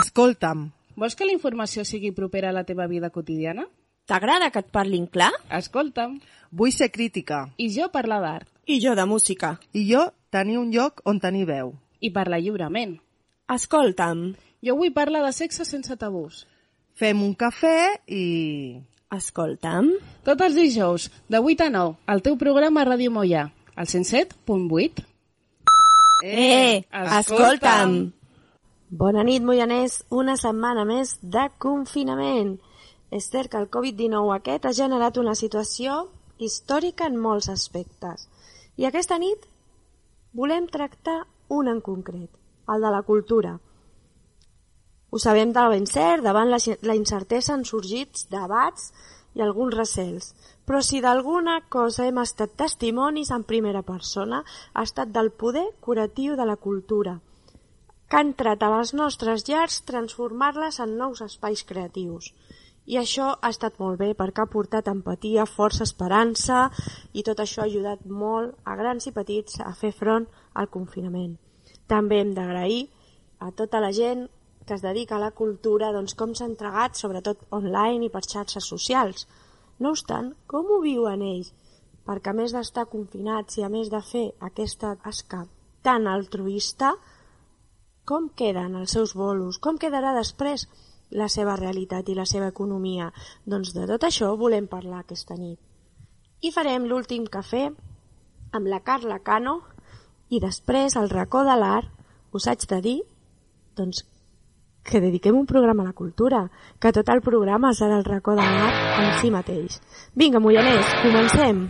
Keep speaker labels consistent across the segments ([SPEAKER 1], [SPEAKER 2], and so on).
[SPEAKER 1] Escolta'm.
[SPEAKER 2] Vols que la informació sigui propera a la teva vida quotidiana?
[SPEAKER 3] T'agrada que et parlin clar?
[SPEAKER 2] Escolta'm.
[SPEAKER 1] Vull ser crítica.
[SPEAKER 2] I jo parlar d'art.
[SPEAKER 3] I jo de música.
[SPEAKER 1] I jo tenir un lloc on tenir veu.
[SPEAKER 2] I parlar lliurement.
[SPEAKER 3] Escolta'm.
[SPEAKER 2] Jo vull parlar de sexe sense tabús.
[SPEAKER 1] Fem un cafè i...
[SPEAKER 3] Escolta'm.
[SPEAKER 2] Tots els dijous, de 8 a 9, al teu programa Ràdio Mollà, al 107.8.
[SPEAKER 3] Eh, escolta'm.
[SPEAKER 4] Bona nit, Moianès. Una setmana més de confinament. És cert que el Covid-19 aquest ha generat una situació històrica en molts aspectes. I aquesta nit volem tractar un en concret, el de la cultura. Ho sabem de ben cert, davant la, la incertesa han sorgit debats i alguns recels. Però si d'alguna cosa hem estat testimonis en primera persona, ha estat del poder curatiu de la cultura, que ha entrat a les nostres llars transformar-les en nous espais creatius. I això ha estat molt bé perquè ha portat empatia, força, esperança i tot això ha ajudat molt a grans i petits a fer front al confinament. També hem d'agrair a tota la gent que es dedica a la cultura doncs, com s'ha entregat, sobretot online i per xarxes socials. No obstant, com ho viuen ells? Perquè a més d'estar confinats i a més de fer aquesta tasca tan altruista, com queden els seus bolos? Com quedarà després la seva realitat i la seva economia? Doncs de tot això volem parlar aquesta nit. I farem l'últim cafè amb la Carla Cano i després al racó de l'art us haig de dir doncs, que dediquem un programa a la cultura, que tot el programa serà el racó de l'art en si mateix. Vinga, Mollanès, comencem!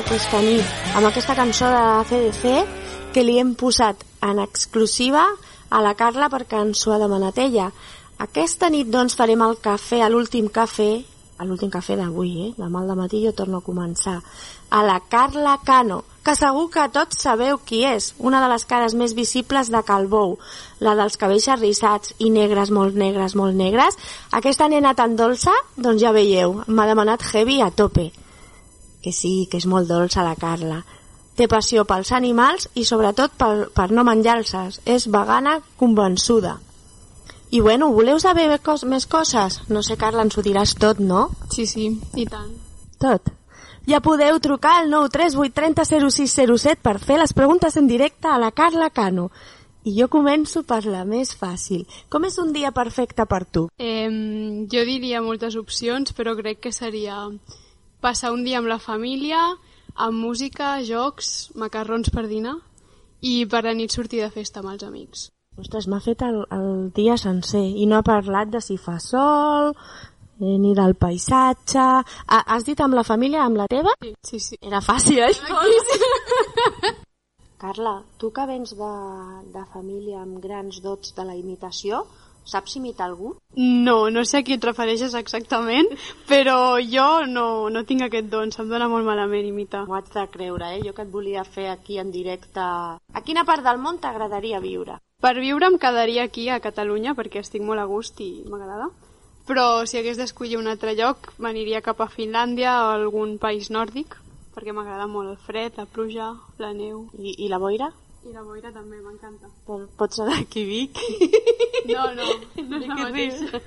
[SPEAKER 4] Aquesta nit amb aquesta cançó de CDC que li hem posat en exclusiva a la Carla perquè ens ho ha demanat ella. Aquesta nit doncs farem el cafè, a l'últim cafè, a l'últim cafè d'avui, eh? demà al matí jo torno a començar, a la Carla Cano, que segur que tots sabeu qui és, una de les cares més visibles de Calbou, la dels cabells arrissats i negres, molt negres, molt negres. Aquesta nena tan dolça, doncs ja veieu, m'ha demanat heavy a tope que sí, que és molt dolça la Carla. Té passió pels animals i sobretot per, per no menjar-los. És vegana convençuda. I bueno, voleu saber cos, més coses? No sé, Carla, ens ho diràs tot, no?
[SPEAKER 5] Sí, sí, i tant.
[SPEAKER 4] Tot. Ja podeu trucar al 938300607 per fer les preguntes en directe a la Carla Cano. I jo començo per la més fàcil. Com és un dia perfecte per tu?
[SPEAKER 5] Eh, jo diria moltes opcions, però crec que seria passar un dia amb la família, amb música, jocs, macarrons per dinar i per la nit sortir de festa amb els amics.
[SPEAKER 4] Ostres, m'ha fet el, el dia sencer i no ha parlat de si fa sol, eh, ni del paisatge... Ah, has dit amb la família, amb la teva?
[SPEAKER 5] Sí, sí. sí.
[SPEAKER 4] Era fàcil, això. Carla, tu que vens de, de família amb grans dots de la imitació, saps imitar algú?
[SPEAKER 5] No, no sé a qui et refereixes exactament, però jo no, no tinc aquest don, se'm dona molt malament imitar.
[SPEAKER 4] Ho haig de creure, eh? Jo que et volia fer aquí en directe... A quina part del món t'agradaria viure?
[SPEAKER 5] Per viure em quedaria aquí, a Catalunya, perquè estic molt a gust i m'agrada. Però si hagués d'escollir un altre lloc, m'aniria cap a Finlàndia o algun país nòrdic, perquè m'agrada molt el fred, la pluja, la neu.
[SPEAKER 4] I, i la boira?
[SPEAKER 5] I la boira també, m'encanta.
[SPEAKER 4] Pot, pot ser d'aquí Vic?
[SPEAKER 5] No, no, no és la mateixa.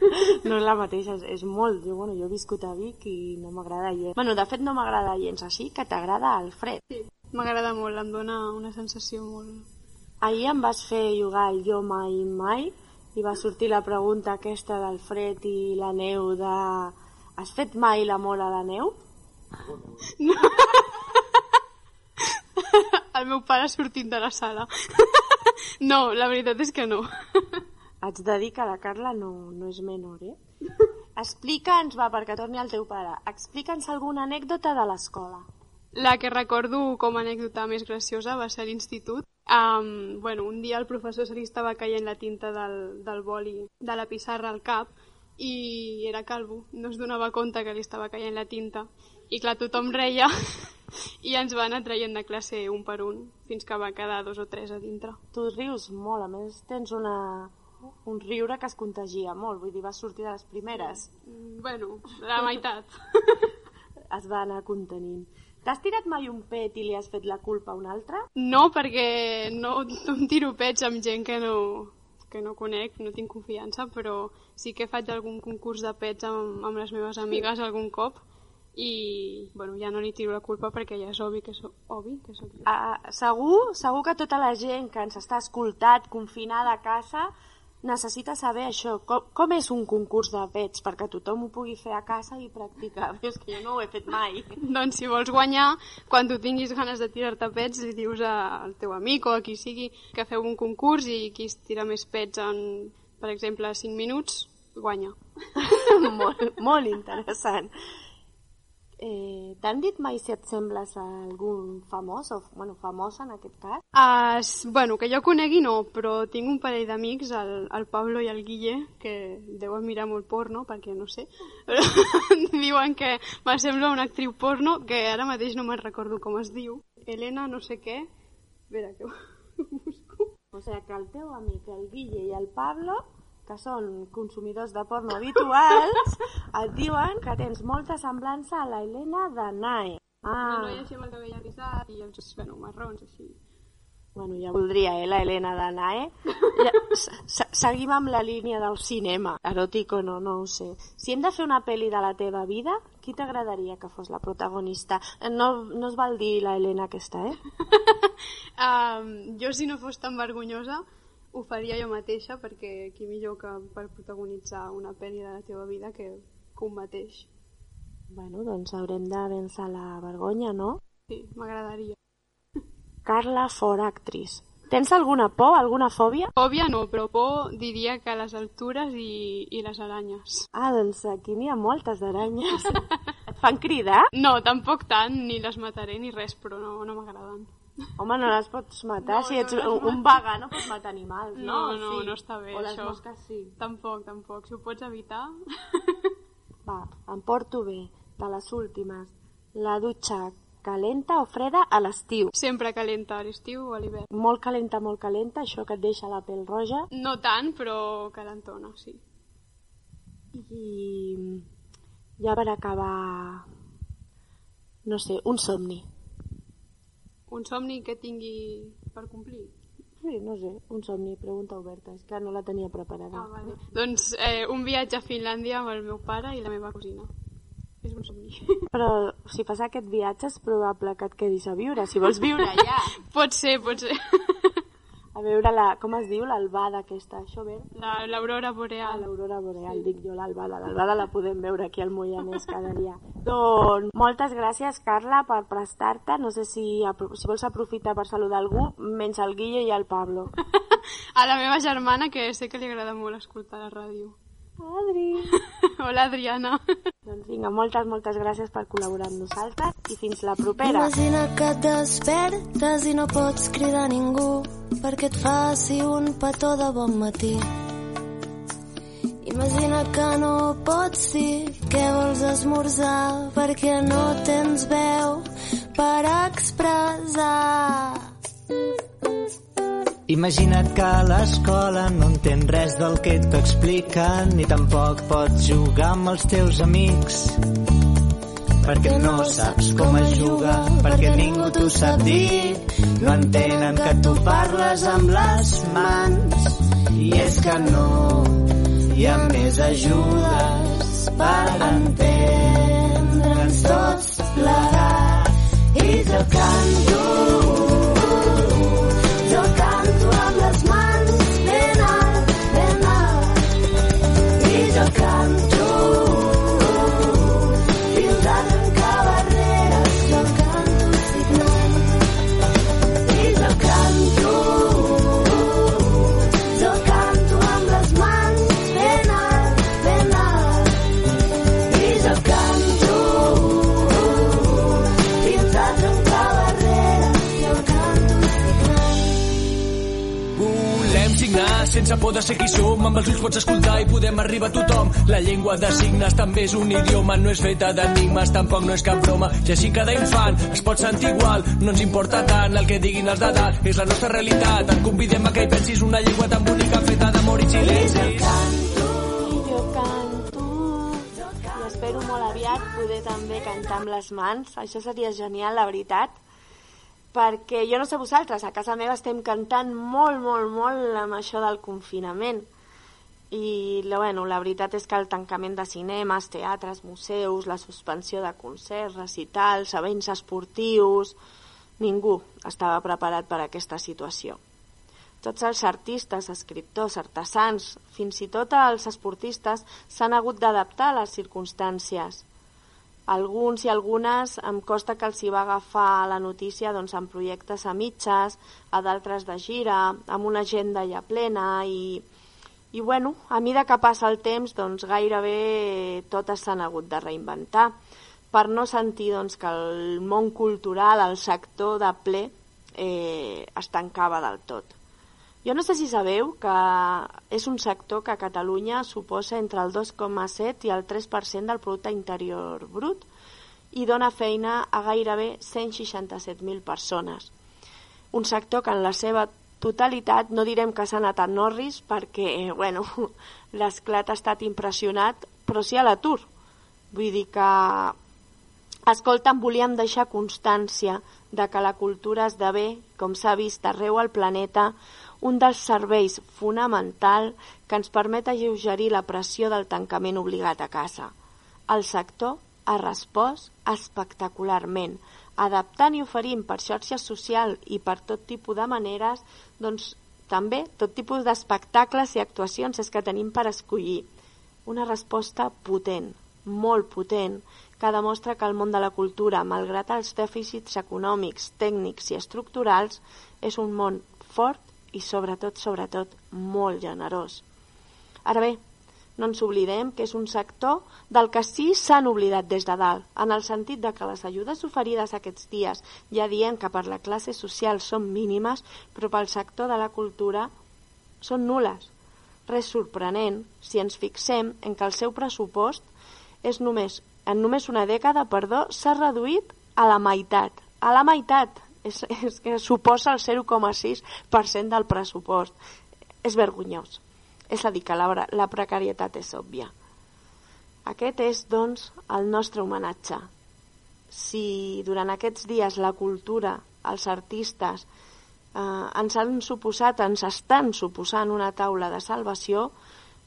[SPEAKER 4] No és la mateixa, és, és molt. Jo, bueno, jo he viscut a Vic i no m'agrada gens. Bueno, de fet no m'agrada gens, així que t'agrada el fred.
[SPEAKER 5] Sí, m'agrada molt, em dona una sensació molt...
[SPEAKER 4] Ahir em vas fer jugar el Jo Mai Mai i va sortir la pregunta aquesta del fred i la neu de... Has fet mai l'amor a la neu?
[SPEAKER 5] No. El meu pare sortint de la sala. No, la veritat és que no.
[SPEAKER 4] Haig de dir que la Carla no, no és menor, eh? Explica'ns, va, perquè torni al teu pare, explica'ns alguna anècdota de l'escola.
[SPEAKER 5] La que recordo com a anècdota més graciosa va ser a l'institut. Um, bueno, un dia el professor se li estava caient la tinta del, del boli de la pissarra al cap i era calvo, no es donava compte que li estava caient la tinta. I clar, tothom reia i ens va anar traient de classe un per un fins que va quedar dos o tres a dintre.
[SPEAKER 4] Tu rius molt, a més tens una, un riure que es contagia molt, vull dir, vas sortir de les primeres.
[SPEAKER 5] Mm, Bueno, la meitat.
[SPEAKER 4] Es va anar contenint. T'has tirat mai un pet i li has fet la culpa a un altre?
[SPEAKER 5] No, perquè no, no em tiro pets amb gent que no, que no conec, no tinc confiança, però sí que faig algun concurs de pets amb, amb les meves amigues algun cop i bueno, ja no li tiro la culpa perquè ja és obvi que soc, obvi que soc jo.
[SPEAKER 4] Ah, segur, segur que tota la gent que ens està escoltat, confinada a casa, necessita saber això, com, com és un concurs de pets, perquè tothom ho pugui fer a casa i practicar. Però és que jo no ho he fet mai.
[SPEAKER 5] Doncs si vols guanyar, quan tu tinguis ganes de tirar-te pets, li dius al teu amic o a qui sigui que feu un concurs i qui es tira més pets en, per exemple, 5 minuts, guanya.
[SPEAKER 4] molt, molt interessant. Eh, T'han dit mai si et sembles a algun famós, o bueno, famosa en aquest cas?
[SPEAKER 5] Uh, bueno, que jo conegui no, però tinc un parell d'amics, el, el Pablo i el Guille, que deuen mirar molt porno, perquè no sé, però diuen que m'assembla una actriu porno, que ara mateix no me'n recordo com es diu. Helena no sé què. Espera, que ho busco.
[SPEAKER 4] O sigui que el teu amic, el Guille i el Pablo, que són consumidors de porno habituals, et diuen que tens molta semblança a la Helena de Nae.
[SPEAKER 5] Ah. No, així amb el cabell arrisat i els, bueno, marrons, així.
[SPEAKER 4] bueno, ja voldria, eh, la Helena de Nae. Ja, se- se- seguim amb la línia del cinema. Eròtic o no, no ho sé. Si hem de fer una pel·li de la teva vida, qui t'agradaria que fos la protagonista? No, no es val dir la Helena aquesta, eh?
[SPEAKER 5] Um, jo, si no fos tan vergonyosa, ho faria jo mateixa, perquè qui millor que per protagonitzar una pel·li de la teva vida que, que un mateix.
[SPEAKER 4] Bueno, doncs haurem de vèncer la vergonya, no?
[SPEAKER 5] Sí, m'agradaria.
[SPEAKER 4] Carla fora actriz. Tens alguna por, alguna fòbia?
[SPEAKER 5] Fòbia no, però por diria que les altures i, i les aranyes.
[SPEAKER 4] Ah, doncs aquí n'hi ha moltes d'aranyes. Et fan cridar?
[SPEAKER 5] No, tampoc tant, ni les mataré ni res, però no, no m'agraden.
[SPEAKER 4] Home, no les pots matar.
[SPEAKER 5] No,
[SPEAKER 4] si
[SPEAKER 5] no
[SPEAKER 4] ets
[SPEAKER 5] les
[SPEAKER 4] un, un vegà no pots matar animals, no?
[SPEAKER 5] No, no,
[SPEAKER 4] sí.
[SPEAKER 5] no està bé,
[SPEAKER 4] O les
[SPEAKER 5] això.
[SPEAKER 4] mosques sí.
[SPEAKER 5] Tampoc, tampoc. Si ho pots evitar...
[SPEAKER 4] Va, em porto bé, de les últimes. La dutxa calenta o freda a l'estiu.
[SPEAKER 5] Sempre calenta a l'estiu o a l'hivern.
[SPEAKER 4] Molt calenta, molt calenta, això que et deixa la pell roja.
[SPEAKER 5] No tant, però calentona, sí.
[SPEAKER 4] I ja per acabar, no sé, un somni.
[SPEAKER 5] Un somni que tingui per complir.
[SPEAKER 4] Sí, no sé, un somni, pregunta oberta, és que no la tenia preparada.
[SPEAKER 5] Ah, vale. Doncs eh, un viatge a Finlàndia amb el meu pare i la meva cosina. És un somni.
[SPEAKER 4] Però si fas aquest viatge és probable que et quedis a viure, si vols viure allà.
[SPEAKER 5] pot ser, pot ser.
[SPEAKER 4] A veure la, com es diu, l'albada aquesta, això ve?
[SPEAKER 5] La- L'aurora
[SPEAKER 4] Ah,
[SPEAKER 5] boreal.
[SPEAKER 4] l'aurora boreal, dic jo, l'albada. L'albada la podem veure aquí al Moianès cada dia. doncs moltes gràcies, Carla, per prestar-te. No sé si, si vols aprofitar per saludar algú, menys el Guille i el Pablo.
[SPEAKER 5] A la meva germana, que sé que li agrada molt escoltar la ràdio.
[SPEAKER 4] Adri!
[SPEAKER 5] Hola, Adriana.
[SPEAKER 4] doncs vinga, moltes, moltes gràcies per col·laborar amb nosaltres i fins la propera.
[SPEAKER 6] Imagina que et despertes i no pots cridar ningú perquè et faci un petó de bon matí. Imagina que no pots dir què vols esmorzar perquè no tens veu per expressar.
[SPEAKER 7] Imagina't que a l'escola no entens res del que t'expliquen ni tampoc pots jugar amb els teus amics perquè no saps com es juga, perquè ningú t'ho sap dir. No entenen que tu parles amb les mans i és que no hi ha més ajudes per entendre'ns tots plegats. I jo canto
[SPEAKER 8] sense por de ser qui som, amb els ulls pots escoltar i podem arribar a tothom. La llengua de signes també és un idioma, no és feta d'enigmes, tampoc no és cap broma. I així cada infant es pot sentir igual, no ens importa tant el que diguin els d'edat, és la nostra realitat. Et convidem a que hi pensis una llengua tan bonica feta d'amor i silenci.
[SPEAKER 4] Jo canto i espero molt aviat poder també cantar amb les mans. Això seria genial, la veritat. Perquè jo no sé vosaltres, a casa meva estem cantant molt, molt, molt amb això del confinament. I bueno, la veritat és que el tancament de cinemes, teatres, museus, la suspensió de concerts, recitals, events esportius... Ningú estava preparat per a aquesta situació. Tots els artistes, escriptors, artesans, fins i tot els esportistes s'han hagut d'adaptar a les circumstàncies. Alguns i algunes em costa que els hi va agafar la notícia doncs, amb projectes a mitges, a d'altres de gira, amb una agenda ja plena i, i bueno, a mida que passa el temps doncs, gairebé totes s'han hagut de reinventar per no sentir doncs, que el món cultural, el sector de ple, eh, es tancava del tot. Jo no sé si sabeu que és un sector que a Catalunya suposa entre el 2,7 i el 3% del producte interior brut i dona feina a gairebé 167.000 persones. Un sector que en la seva totalitat no direm que s'ha anat a Norris perquè, bueno, l'esclat ha estat impressionat, però sí a l'atur. Vull dir que Escolta'm, volíem deixar constància de que la cultura esdevé, com s'ha vist arreu al planeta, un dels serveis fonamental que ens permet alleugerir la pressió del tancament obligat a casa. El sector ha respost espectacularment, adaptant i oferint per xarxes social i per tot tipus de maneres, doncs també tot tipus d'espectacles i actuacions és que tenim per escollir. Una resposta potent, molt potent, que demostra que el món de la cultura, malgrat els dèficits econòmics, tècnics i estructurals, és un món fort i sobretot, sobretot, molt generós. Ara bé, no ens oblidem que és un sector del que sí s'han oblidat des de dalt, en el sentit de que les ajudes oferides aquests dies, ja diem que per la classe social són mínimes, però pel sector de la cultura són nules. Res sorprenent si ens fixem en que el seu pressupost és només en només una dècada, s'ha reduït a la meitat. A la meitat! És, és que suposa el 0,6% del pressupost. És vergonyós. És a dir, que la, la precarietat és òbvia. Aquest és, doncs, el nostre homenatge. Si durant aquests dies la cultura, els artistes, eh, ens han suposat, ens estan suposant una taula de salvació,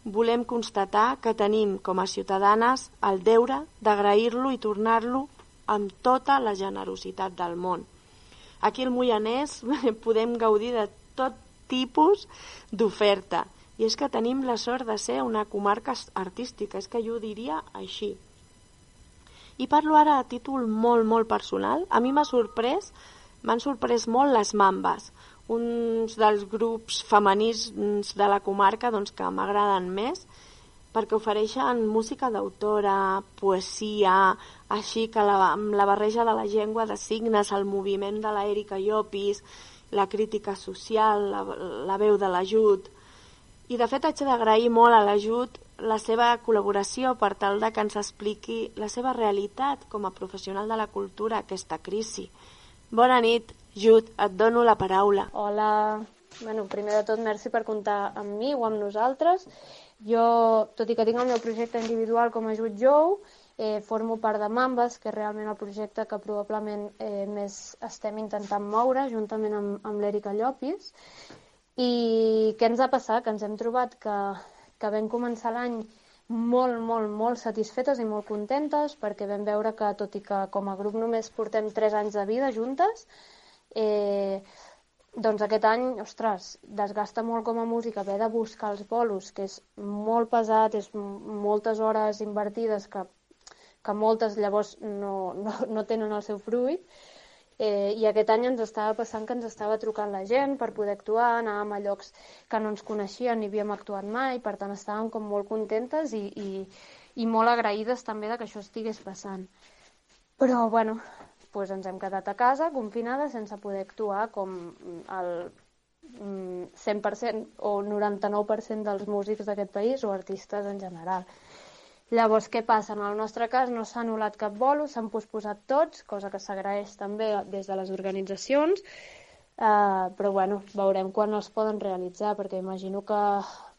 [SPEAKER 4] volem constatar que tenim com a ciutadanes el deure d'agrair-lo i tornar-lo amb tota la generositat del món. Aquí al Moianès podem gaudir de tot tipus d'oferta i és que tenim la sort de ser una comarca artística, és que jo diria així. I parlo ara a títol molt, molt personal. A mi m'ha sorprès, m'han sorprès molt les mambes, uns dels grups femenins de la comarca doncs, que m'agraden més perquè ofereixen música d'autora, poesia, així que la, amb la barreja de la llengua de signes, el moviment de l'Èrica Llopis, la crítica social, la, la veu de l'ajut. I de fet haig d'agrair molt a l'ajut la seva col·laboració per tal de que ens expliqui la seva realitat com a professional de la cultura aquesta crisi. Bona nit, Jut, et dono la paraula.
[SPEAKER 9] Hola. Bueno, primer de tot, merci per comptar amb mi o amb nosaltres. Jo, tot i que tinc el meu projecte individual com a Jut Jou, eh, formo part de Mambes, que és realment el projecte que probablement eh, més estem intentant moure, juntament amb, amb l'Èrica Llopis. I què ens ha passat? Que ens hem trobat que, que vam començar l'any molt, molt, molt satisfetes i molt contentes perquè vam veure que, tot i que com a grup només portem 3 anys de vida juntes, eh, doncs aquest any, ostres, desgasta molt com a músic haver de buscar els bolos, que és molt pesat, és moltes hores invertides que, que moltes llavors no, no, no tenen el seu fruit, eh, i aquest any ens estava passant que ens estava trucant la gent per poder actuar, anàvem a llocs que no ens coneixien ni havíem actuat mai, per tant estàvem com molt contentes i, i, i molt agraïdes també de que això estigués passant. Però, bueno, doncs ens hem quedat a casa, confinades, sense poder actuar com el mm, 100% o 99% dels músics d'aquest país o artistes en general. Llavors, què passa? En el nostre cas no s'ha anul·lat cap bolo, s'han posposat tots, cosa que s'agraeix també des de les organitzacions, eh, però bueno, veurem quan els poden realitzar, perquè imagino que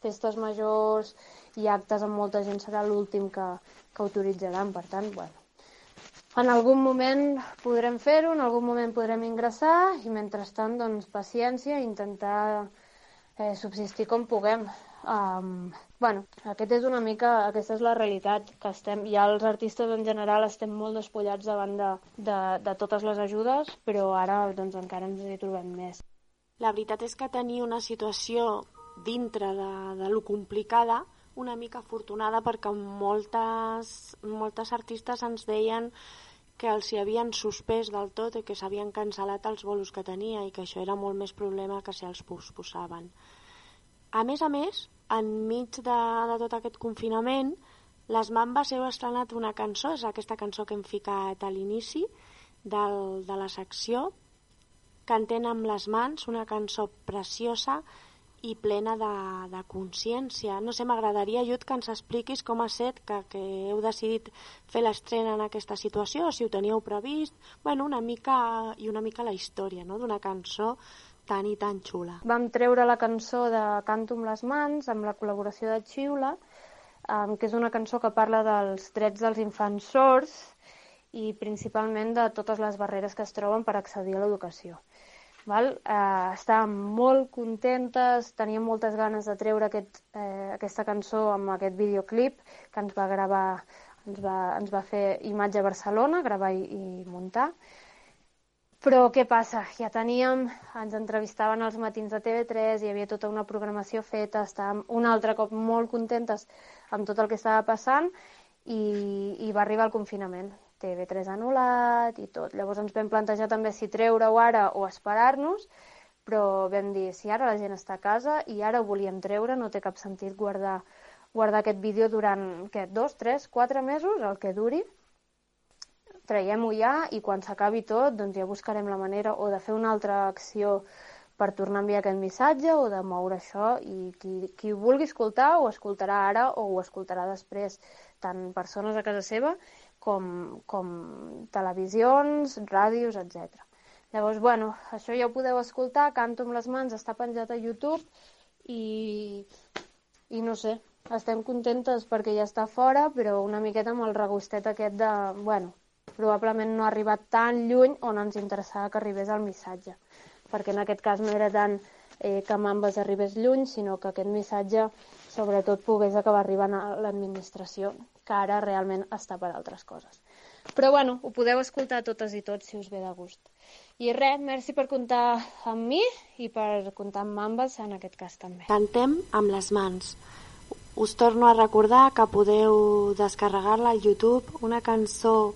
[SPEAKER 9] festes majors i actes amb molta gent serà l'últim que, que autoritzaran, per tant, bueno, en algun moment podrem fer-ho, en algun moment podrem ingressar i mentrestant, doncs, paciència i intentar eh, subsistir com puguem. Um, bueno, aquest és una mica, aquesta és la realitat que estem, ja els artistes en general estem molt despullats davant de, de, de totes les ajudes, però ara doncs encara ens hi trobem més.
[SPEAKER 4] La veritat és que tenir una situació dintre de, de lo complicada una mica afortunada perquè moltes, moltes artistes ens deien que els hi havien suspès del tot i que s'havien cancel·lat els bolos que tenia i que això era molt més problema que si els posposaven. A més a més, enmig de, de tot aquest confinament, les Mambes heu estrenat una cançó, és aquesta cançó que hem ficat a l'inici de la secció, Cantem amb les mans, una cançó preciosa i plena de, de consciència. No sé, m'agradaria, Jut, que ens expliquis com ha set que, que heu decidit fer l'estrena en aquesta situació, si ho teníeu previst, bueno, una mica, i una mica la història no? d'una cançó tan i tan xula.
[SPEAKER 9] Vam treure la cançó de Canto amb les mans amb la col·laboració de Xiula, um, que és una cançó que parla dels drets dels infants sords i principalment de totes les barreres que es troben per accedir a l'educació. Val? Eh, estàvem molt contentes, teníem moltes ganes de treure aquest, eh, aquesta cançó amb aquest videoclip que ens va gravar, ens va, ens va fer imatge a Barcelona, gravar i, i muntar. Però què passa? Ja teníem, ens entrevistaven als matins de TV3, hi havia tota una programació feta, estàvem un altre cop molt contentes amb tot el que estava passant i, i va arribar el confinament. TV3 anul·lat i tot. Llavors ens vam plantejar també si treure-ho ara o esperar-nos, però vam dir, si ara la gent està a casa i ara ho volíem treure, no té cap sentit guardar, guardar aquest vídeo durant, què, dos, tres, quatre mesos, el que duri. Traiem-ho ja i quan s'acabi tot, doncs ja buscarem la manera o de fer una altra acció per tornar a enviar aquest missatge o de moure això i qui, qui ho vulgui escoltar ho escoltarà ara o ho escoltarà després, tant persones a casa seva com, com televisions, ràdios, etc. Llavors, bueno, això ja ho podeu escoltar, Canto amb les mans, està penjat a YouTube i, i no sé, estem contentes perquè ja està fora, però una miqueta amb el regustet aquest de, bueno, probablement no ha arribat tan lluny on ens interessava que arribés el missatge, perquè en aquest cas no era tant eh, que Mambes arribés lluny, sinó que aquest missatge sobretot pogués acabar arribant a l'administració, que ara realment està per altres coses. Però bueno, ho podeu escoltar totes i tots si us ve de gust. I res, merci per comptar amb mi i per comptar amb Mambes en aquest cas també.
[SPEAKER 4] Cantem amb les mans. Us torno a recordar que podeu descarregar-la al YouTube, una cançó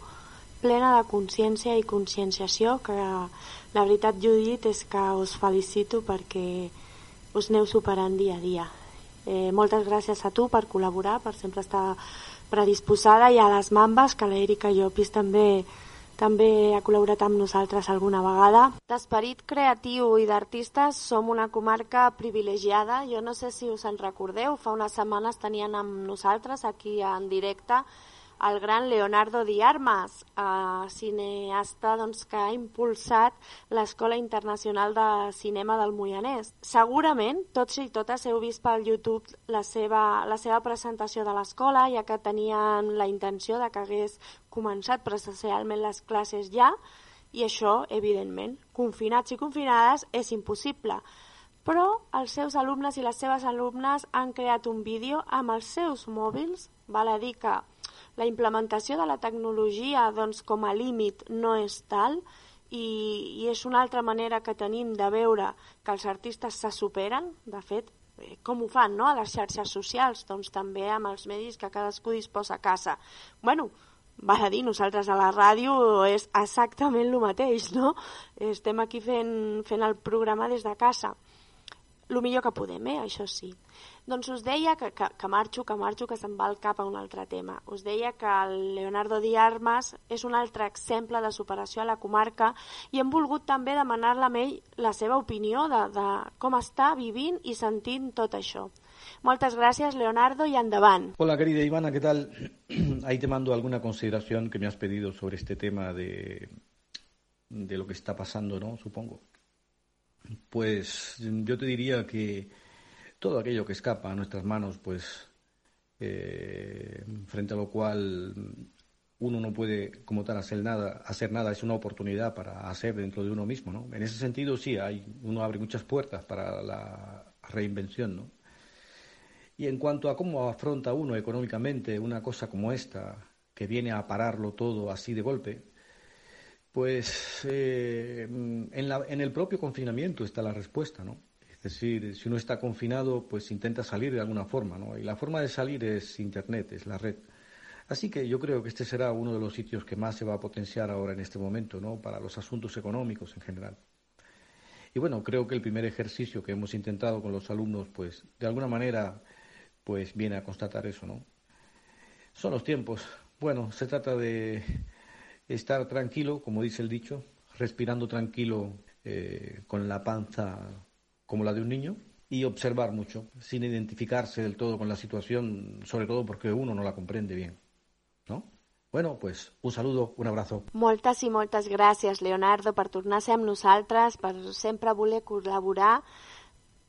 [SPEAKER 4] plena de consciència i conscienciació que la veritat, Judit, és que us felicito perquè us aneu superant dia a dia. Eh, moltes gràcies a tu per col·laborar, per sempre estar predisposada i a les mambes, que l'Erika Llopis també també ha col·laborat amb nosaltres alguna vegada. D'esperit creatiu i d'artistes som una comarca privilegiada. Jo no sé si us en recordeu, fa unes setmanes tenien amb nosaltres aquí en directe el gran Leonardo Di Armas, eh, cineasta doncs, que ha impulsat l'Escola Internacional de Cinema del Moianès. Segurament, tots i totes heu vist pel YouTube la seva, la seva presentació de l'escola, ja que tenien la intenció de que hagués començat presencialment les classes ja, i això, evidentment, confinats i confinades, és impossible. Però els seus alumnes i les seves alumnes han creat un vídeo amb els seus mòbils, val a dir que la implementació de la tecnologia doncs, com a límit no és tal i, i és una altra manera que tenim de veure que els artistes se superen, de fet, eh, com ho fan no? a les xarxes socials, doncs també amb els medis que cadascú disposa a casa. bueno, val a dir, nosaltres a la ràdio és exactament el mateix, no? Estem aquí fent, fent el programa des de casa. El millor que podem, eh? això sí. Doncs us deia que, que, que marxo, que marxo, que se'n va el cap a un altre tema. Us deia que el Leonardo Diarmas és un altre exemple de superació a la comarca i hem volgut també demanar-la a ell la seva opinió de, de com està vivint i sentint tot això. Moltes gràcies, Leonardo, y endavant.
[SPEAKER 10] Hola, querida Ivana, ¿qué tal? Ahí te mando alguna consideración que me has pedido sobre este tema de, de lo que está pasando, ¿no? Supongo. Pues yo te diría que todo aquello que escapa a nuestras manos, pues eh, frente a lo cual uno no puede como tal hacer nada, hacer nada es una oportunidad para hacer dentro de uno mismo, ¿no? En ese sentido sí, hay, uno abre muchas puertas para la reinvención, ¿no? Y en cuanto a cómo afronta uno económicamente una cosa como esta, que viene a pararlo todo así de golpe, pues eh, en, la, en el propio confinamiento está la respuesta, ¿no? Es decir, si uno está confinado, pues intenta salir de alguna forma, ¿no? Y la forma de salir es Internet, es la red. Así que yo creo que este será uno de los sitios que más se va a potenciar ahora en este momento, ¿no? Para los asuntos económicos en general. Y bueno, creo que el primer ejercicio que hemos intentado con los alumnos, pues de alguna manera, pues viene a constatar eso, ¿no? Son los tiempos. Bueno, se trata de estar tranquilo, como dice el dicho, respirando tranquilo eh, con la panza como la de un niño y observar mucho, sin identificarse del todo con la situación, sobre todo porque uno no la comprende bien. ¿No? Bueno, pues un saludo, un abrazo.
[SPEAKER 4] Moltes i moltes gràcies, Leonardo, per tornar a ser amb nosaltres, per sempre voler col·laborar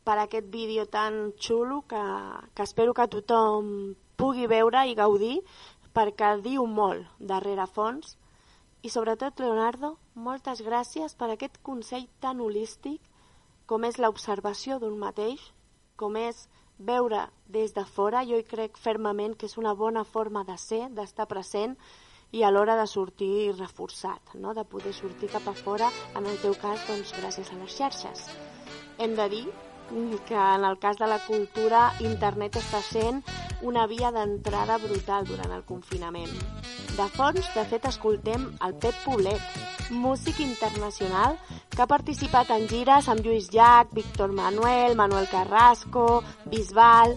[SPEAKER 4] per aquest vídeo tan xulo que, que espero que tothom pugui veure i gaudir perquè diu molt darrere fons i sobretot, Leonardo, moltes gràcies per aquest consell tan holístic com és l'observació d'un mateix, com és veure des de fora, jo hi crec fermament que és una bona forma de ser, d'estar present i a l'hora de sortir reforçat, no? de poder sortir cap a fora, en el teu cas, doncs, gràcies a les xarxes. Hem de dir que en el cas de la cultura, internet està sent una via d'entrada brutal durant el confinament. De fons, de fet, escoltem el Pep Poblet, músic internacional que ha participat en gires amb Lluís Llach, Víctor Manuel, Manuel Carrasco, Bisbal...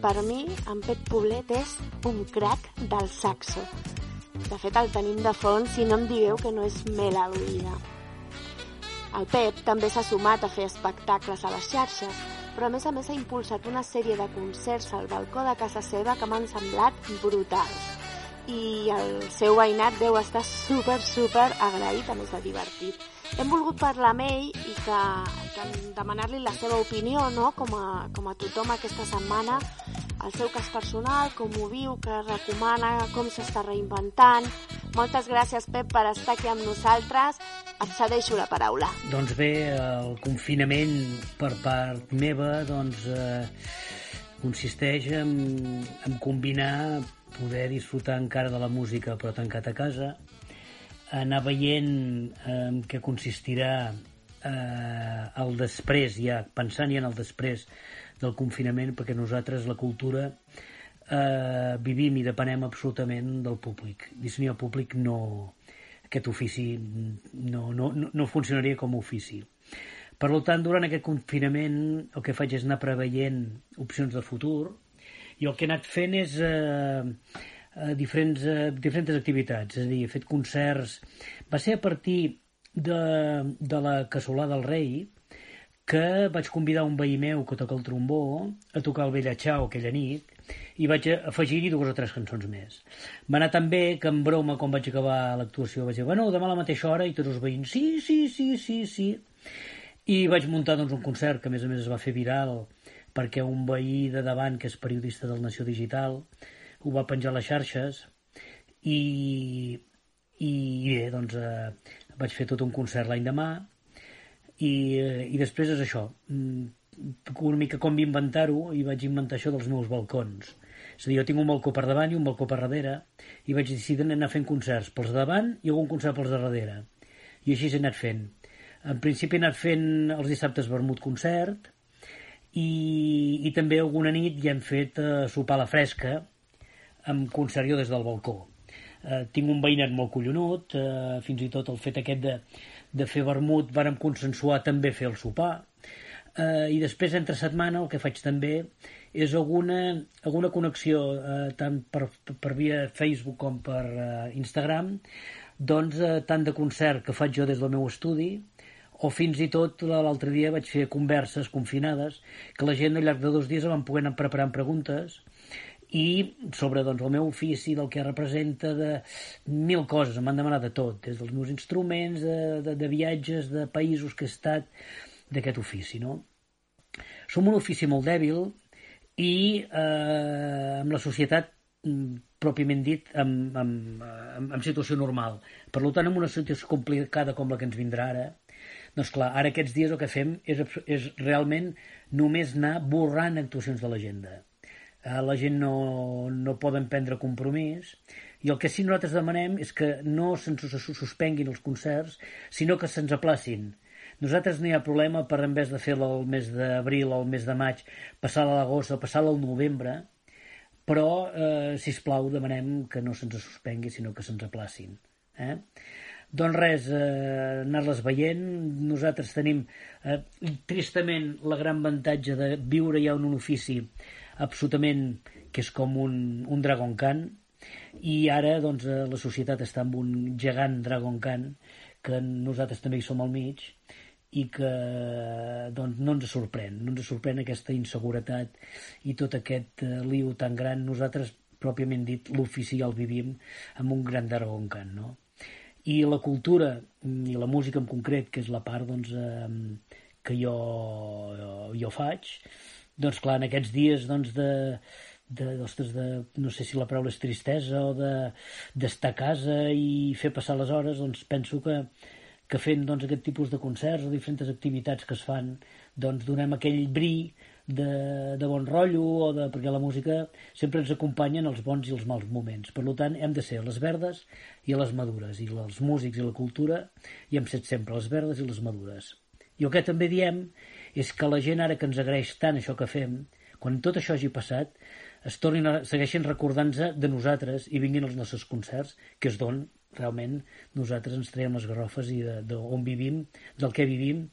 [SPEAKER 4] Per mi, en Pep Poblet és un crac del saxo. De fet, el tenim de fons si no em digueu que no és mela l'oïda. El Pep també s'ha sumat a fer espectacles a les xarxes, però a més a més ha impulsat una sèrie de concerts al balcó de casa seva que m'han semblat brutals. I el seu veïnat deu estar super, super agraït, a més de divertit. Hem volgut parlar amb ell i que, que demanar-li la seva opinió, no? com, a, com a tothom aquesta setmana, el seu cas personal, com ho viu, que recomana, com s'està reinventant. Moltes gràcies, Pep, per estar aquí amb nosaltres. Et cedeixo la paraula.
[SPEAKER 11] Doncs bé, el confinament per part meva doncs, eh, consisteix en, en combinar poder disfrutar encara de la música però tancat a casa, anar veient en què consistirà eh, el després, ja pensant ja en el després del confinament, perquè nosaltres la cultura eh, vivim i depenem absolutament del públic. I si no hi ha públic, no, aquest ofici no, no, no funcionaria com a ofici. Per tant, durant aquest confinament el que faig és anar preveient opcions de futur i el que he anat fent és eh, eh, diferents, eh, diferents activitats, és a dir, he fet concerts. Va ser a partir de, de la Cassolà del Rei que vaig convidar un veí meu que toca el trombó a tocar el Bella aquella nit i vaig afegir-hi dues o tres cançons més. Va anar tan bé que en broma, quan vaig acabar l'actuació, vaig dir, bueno, demà a la mateixa hora, i tots els veïns, sí, sí, sí, sí, sí. I vaig muntar doncs, un concert que a més a més es va fer viral perquè un veí de davant, que és periodista del Nació Digital, ho va penjar a les xarxes i, i bé, doncs eh, vaig fer tot un concert l'any demà i, i després és això. Mm, una mica com inventar-ho i vaig inventar això dels meus balcons. És a dir, jo tinc un balcó per davant i un balcó per darrere i vaig decidir anar fent concerts pels de davant i algun concert pels de darrere. I així he anat fent. En principi he anat fent els dissabtes vermut concert i, i també alguna nit ja hem fet eh, sopar a la fresca amb concert jo des del balcó. Eh, tinc un veïnat molt collonut, eh, fins i tot el fet aquest de, de fer vermut vàrem consensuar també fer el sopar. eh, i després entre setmana el que faig també és alguna, alguna connexió eh, tant per, per via Facebook com per eh, Instagram doncs eh, tant de concert que faig jo des del meu estudi o fins i tot l'altre dia vaig fer converses confinades que la gent al llarg de dos dies van poder anar preparant preguntes i sobre doncs, el meu ofici, del que representa, de mil coses, m'han demanat de tot, des dels meus instruments, de, de, de viatges, de països que he estat, d'aquest ofici, no? Som un ofici molt dèbil i eh, amb la societat mm, pròpiament dit, en, en, en, en situació normal. Per tant, en una situació complicada com la que ens vindrà ara, doncs clar, ara aquests dies el que fem és, és realment només anar borrant actuacions de l'agenda. Eh, la gent no, no poden prendre compromís i el que sí nosaltres demanem és que no se'ns suspenguin els concerts, sinó que se'ns aplacin nosaltres no hi ha problema per, en vez de fer-la el mes d'abril o el mes de maig, passar-la a l'agost o passar-la al novembre, però, eh, si plau demanem que no se'ns suspengui, sinó que se'ns aplacin. Eh? Doncs res, eh, anar-les veient. Nosaltres tenim, eh, tristament, la gran avantatge de viure ja en un ofici absolutament que és com un, un Dragon Khan, i ara doncs, eh, la societat està amb un gegant Dragon Khan, que nosaltres també hi som al mig, i que doncs, no ens sorprèn, no ens sorprèn aquesta inseguretat i tot aquest uh, liu tan gran. Nosaltres, pròpiament dit, l'ofici el vivim amb un gran Can, no? I la cultura i la música en concret, que és la part doncs, eh, que jo, jo, jo faig, doncs clar, en aquests dies doncs, de, de, ostres, de, no sé si la paraula és tristesa o de, a casa i fer passar les hores, doncs penso que que fent doncs, aquest tipus de concerts o diferents activitats que es fan doncs donem aquell bri de, de bon rotllo o de, perquè la música sempre ens acompanya en els bons i els mals moments. Per tant hem de ser les verdes i les madures i els músics i la cultura i hem set sempre les verdes i les madures. I el que també diem és que la gent ara que ens agraeix tant això que fem quan tot això hagi passat es tornin a, segueixen recordant-se de nosaltres i vinguin als nostres concerts que és d'on realment nosaltres ens traiem les garrofes i d'on vivim, del que vivim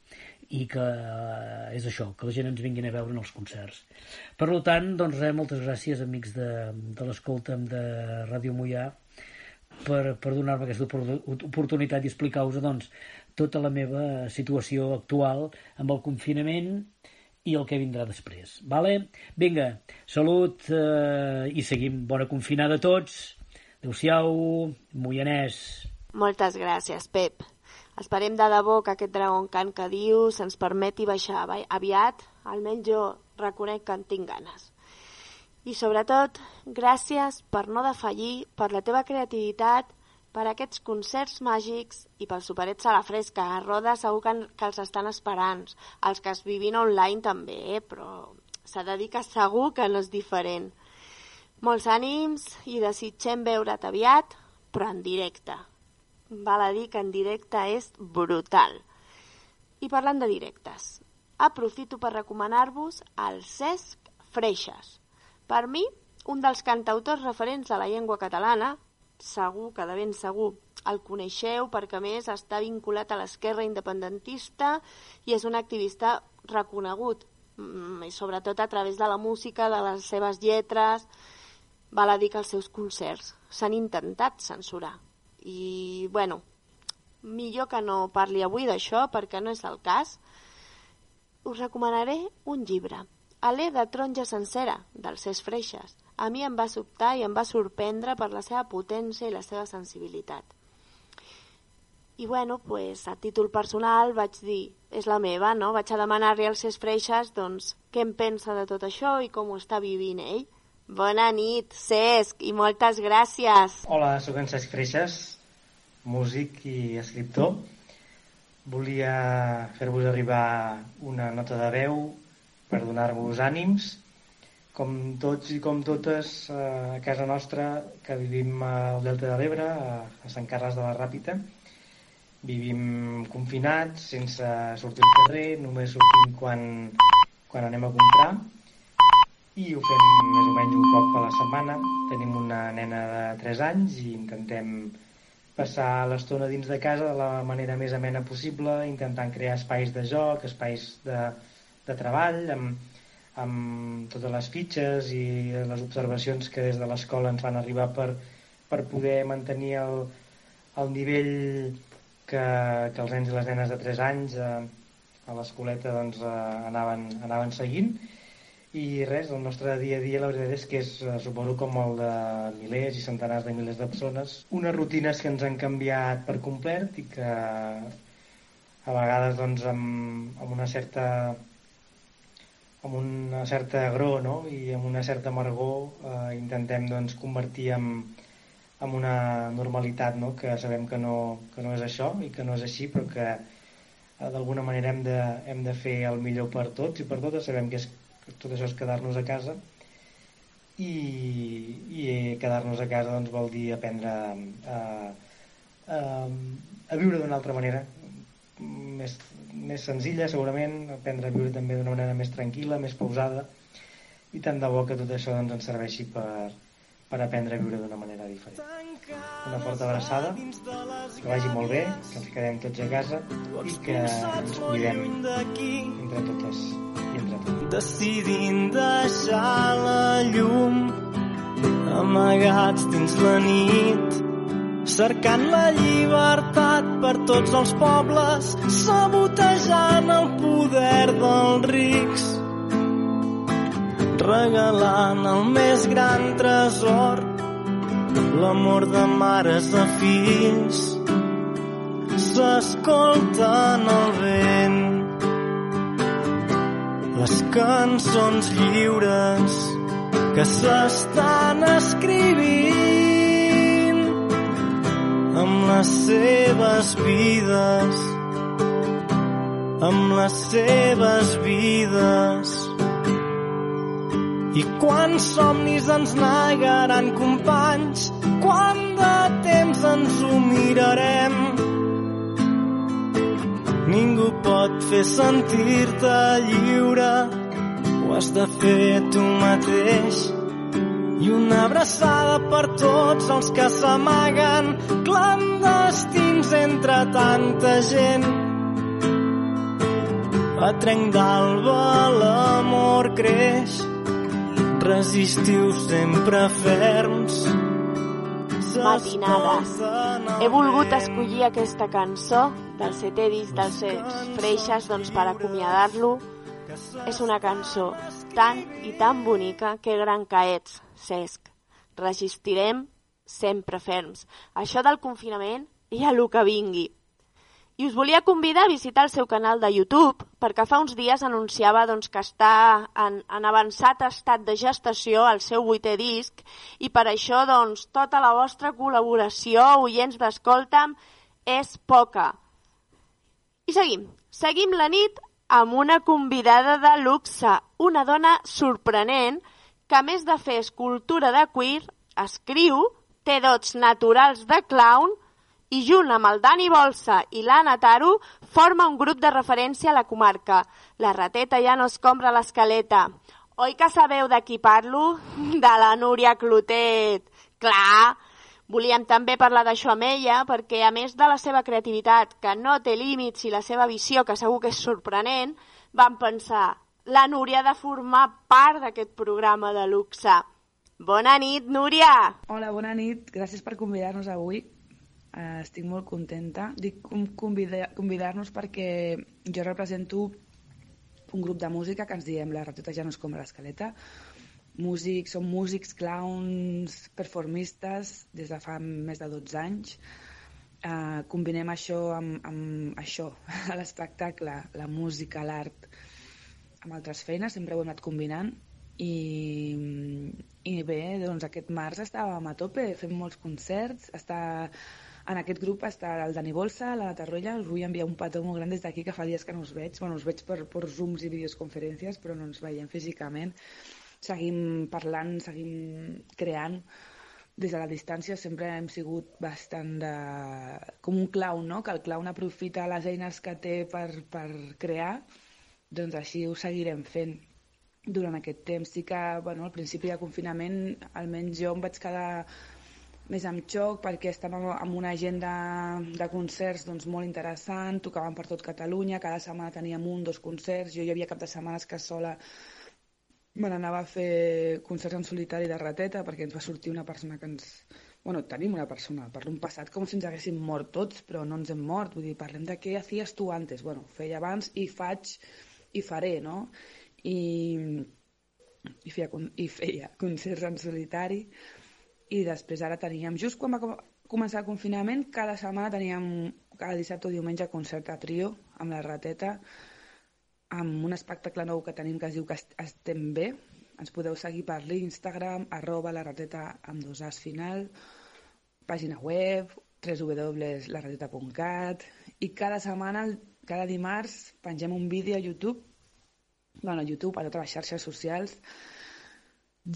[SPEAKER 11] i que eh, és això, que la gent ens vinguin a veure en els concerts. Per tant, doncs res, moltes gràcies amics de, de l'escolta de Ràdio Mollà per, per donar-me aquesta oportunitat i explicar-vos doncs, tota la meva situació actual amb el confinament i el que vindrà després. Vale? Vinga, salut eh, i seguim. Bona confinada a tots Adéu-siau, Moianès.
[SPEAKER 4] Moltes gràcies, Pep. Esperem de debò que aquest Dragon Can que dius ens permeti baixar aviat, almenys jo reconec que en tinc ganes. I sobretot, gràcies per no defallir, per la teva creativitat, per aquests concerts màgics i pels superets a la fresca. A Roda segur que, que els estan esperant. Els que es vivin online també, eh? però s'ha de dir que segur que no és diferent. Molts ànims i desitgem veure't aviat, però en directe. Val a dir que en directe és brutal. I parlant de directes, aprofito per recomanar-vos el Cesc Freixas. Per mi, un dels cantautors referents a la llengua catalana, segur que de ben segur el coneixeu perquè més està vinculat a l'esquerra independentista i és un activista reconegut, mm, i sobretot a través de la música, de les seves lletres, val a dir que els seus concerts s'han intentat censurar. I, bueno, millor que no parli avui d'això perquè no és el cas. Us recomanaré un llibre, Alé de taronja sencera, del Cés Freixas. A mi em va sobtar i em va sorprendre per la seva potència i la seva sensibilitat. I bueno, pues, a títol personal vaig dir, és la meva, no? Vaig a demanar-li al Cés Freixas doncs, què em pensa de tot això i com ho està vivint ell. Bona nit, Cesc, i moltes gràcies.
[SPEAKER 12] Hola, sóc en Cesc Freixas, músic i escriptor. Volia fer-vos arribar una nota de veu per donar-vos ànims. Com tots i com totes a casa nostra, que vivim al Delta de l'Ebre, a Sant Carles de la Ràpita, vivim confinats, sense sortir al carrer, només sortim quan, quan anem a comprar i ho fem més o menys un cop a la setmana. Tenim una nena de 3 anys i intentem passar l'estona dins de casa de la manera més amena possible, intentant crear espais de joc, espais de, de treball, amb, amb totes les fitxes i les observacions que des de l'escola ens van arribar per, per poder mantenir el, el nivell que, que els nens i les nenes de 3 anys eh, a l'escoleta doncs, eh, anaven, anaven seguint. I res, el nostre dia a dia la veritat és que és, eh, suposo com el de milers i centenars de milers de persones, unes rutines que ens han canviat per complet i que a vegades doncs amb, amb una certa amb una certa agró no? i amb una certa amargor eh, intentem doncs, convertir en, en una normalitat no? que sabem que no, que no és això i que no és així però que eh, d'alguna manera hem de, hem de fer el millor per tots i per totes sabem que és tot això és quedar-nos a casa i, i quedar-nos a casa doncs, vol dir aprendre a, a, a viure d'una altra manera més, més senzilla segurament, aprendre a viure també d'una manera més tranquil·la, més pausada i tant de bo que tot això doncs, ens serveixi per, per aprendre a viure d'una manera diferent. Una forta abraçada, que vagi molt bé, que ens quedem tots a casa i que ens cuidem entre totes i entre tots.
[SPEAKER 13] Decidint deixar la llum amagats dins la nit cercant la llibertat per tots els pobles sabotejant el poder dels rics regalant el més gran tresor, l'amor de mares a fills. S'escolta en el vent les cançons lliures que s'estan escrivint amb les seves vides, amb les seves vides. I quants somnis ens negaran companys, quant de temps ens ho mirarem. Ningú pot fer sentir-te lliure, ho has de fer tu mateix. I una abraçada per tots els que s'amaguen, clandestins entre tanta gent. A trenc d'alba l'amor creix, resistiu sempre ferms.
[SPEAKER 4] Matinades. He volgut escollir aquesta cançó del setè disc dels Freixes doncs, per acomiadar-lo. És una cançó tan i tan bonica que gran que ets, Cesc. Resistirem sempre ferms. Això del confinament i a lo que vingui. I us volia convidar a visitar el seu canal de YouTube perquè fa uns dies anunciava doncs, que està en, en avançat estat de gestació el seu vuitè disc i per això doncs, tota la vostra col·laboració, oients d'Escolta'm, és poca. I seguim. Seguim la nit amb una convidada de luxe, una dona sorprenent que a més de fer escultura de cuir, escriu, té dots naturals de clown, i junt amb el Dani Bolsa i l'Anna Taro forma un grup de referència a la comarca. La rateta ja no es compra l'escaleta. Oi que sabeu de qui parlo? De la Núria Clotet. Clar, volíem també parlar d'això amb ella perquè a més de la seva creativitat, que no té límits, i la seva visió, que segur que és sorprenent, vam pensar, la Núria de formar part d'aquest programa de luxe. Bona nit, Núria!
[SPEAKER 14] Hola, bona nit. Gràcies per convidar-nos avui. Uh, estic molt contenta. Dic convidar-nos convidar perquè jo represento un grup de música que ens diem la rateta ja no és com l'escaleta. Músics, som músics, clowns, performistes des de fa més de 12 anys. Uh, combinem això amb, amb això, l'espectacle, la música, l'art, amb altres feines, sempre ho hem anat combinant i, i bé, doncs aquest març estàvem a tope, fem molts concerts, està en aquest grup està el Dani Bolsa, la Tarrolla, us vull enviar un petó molt gran des d'aquí, que fa dies que no us veig. Bueno, us veig per, per Zooms i videoconferències, però no ens veiem físicament. Seguim parlant, seguim creant. Des de la distància sempre hem sigut bastant de... com un clown, no? Que el clown aprofita les eines que té per, per crear. Doncs així ho seguirem fent durant aquest temps. Sí que, bueno, al principi de confinament, almenys jo em vaig quedar més amb xoc perquè estàvem amb una agenda de concerts doncs, molt interessant, tocàvem per tot Catalunya, cada setmana teníem un, dos concerts, jo hi havia cap de setmanes que sola me n'anava a fer concerts en solitari de rateta perquè ens va sortir una persona que ens... Bueno, tenim una persona, parlo un passat com si ens haguéssim mort tots, però no ens hem mort, vull dir, parlem de què hacías tu antes, bueno, feia abans i faig i faré, no? I, i, feia, i feia concerts en solitari i després ara teníem, just quan va com- començar el confinament, cada setmana teníem cada dissabte o diumenge concert a trio amb la rateta amb un espectacle nou que tenim que es diu que est- estem bé ens podeu seguir per l'Instagram arroba la rateta amb dos as final pàgina web www.larateta.cat i cada setmana, cada dimarts pengem un vídeo a YouTube bueno, a YouTube, a totes les xarxes socials.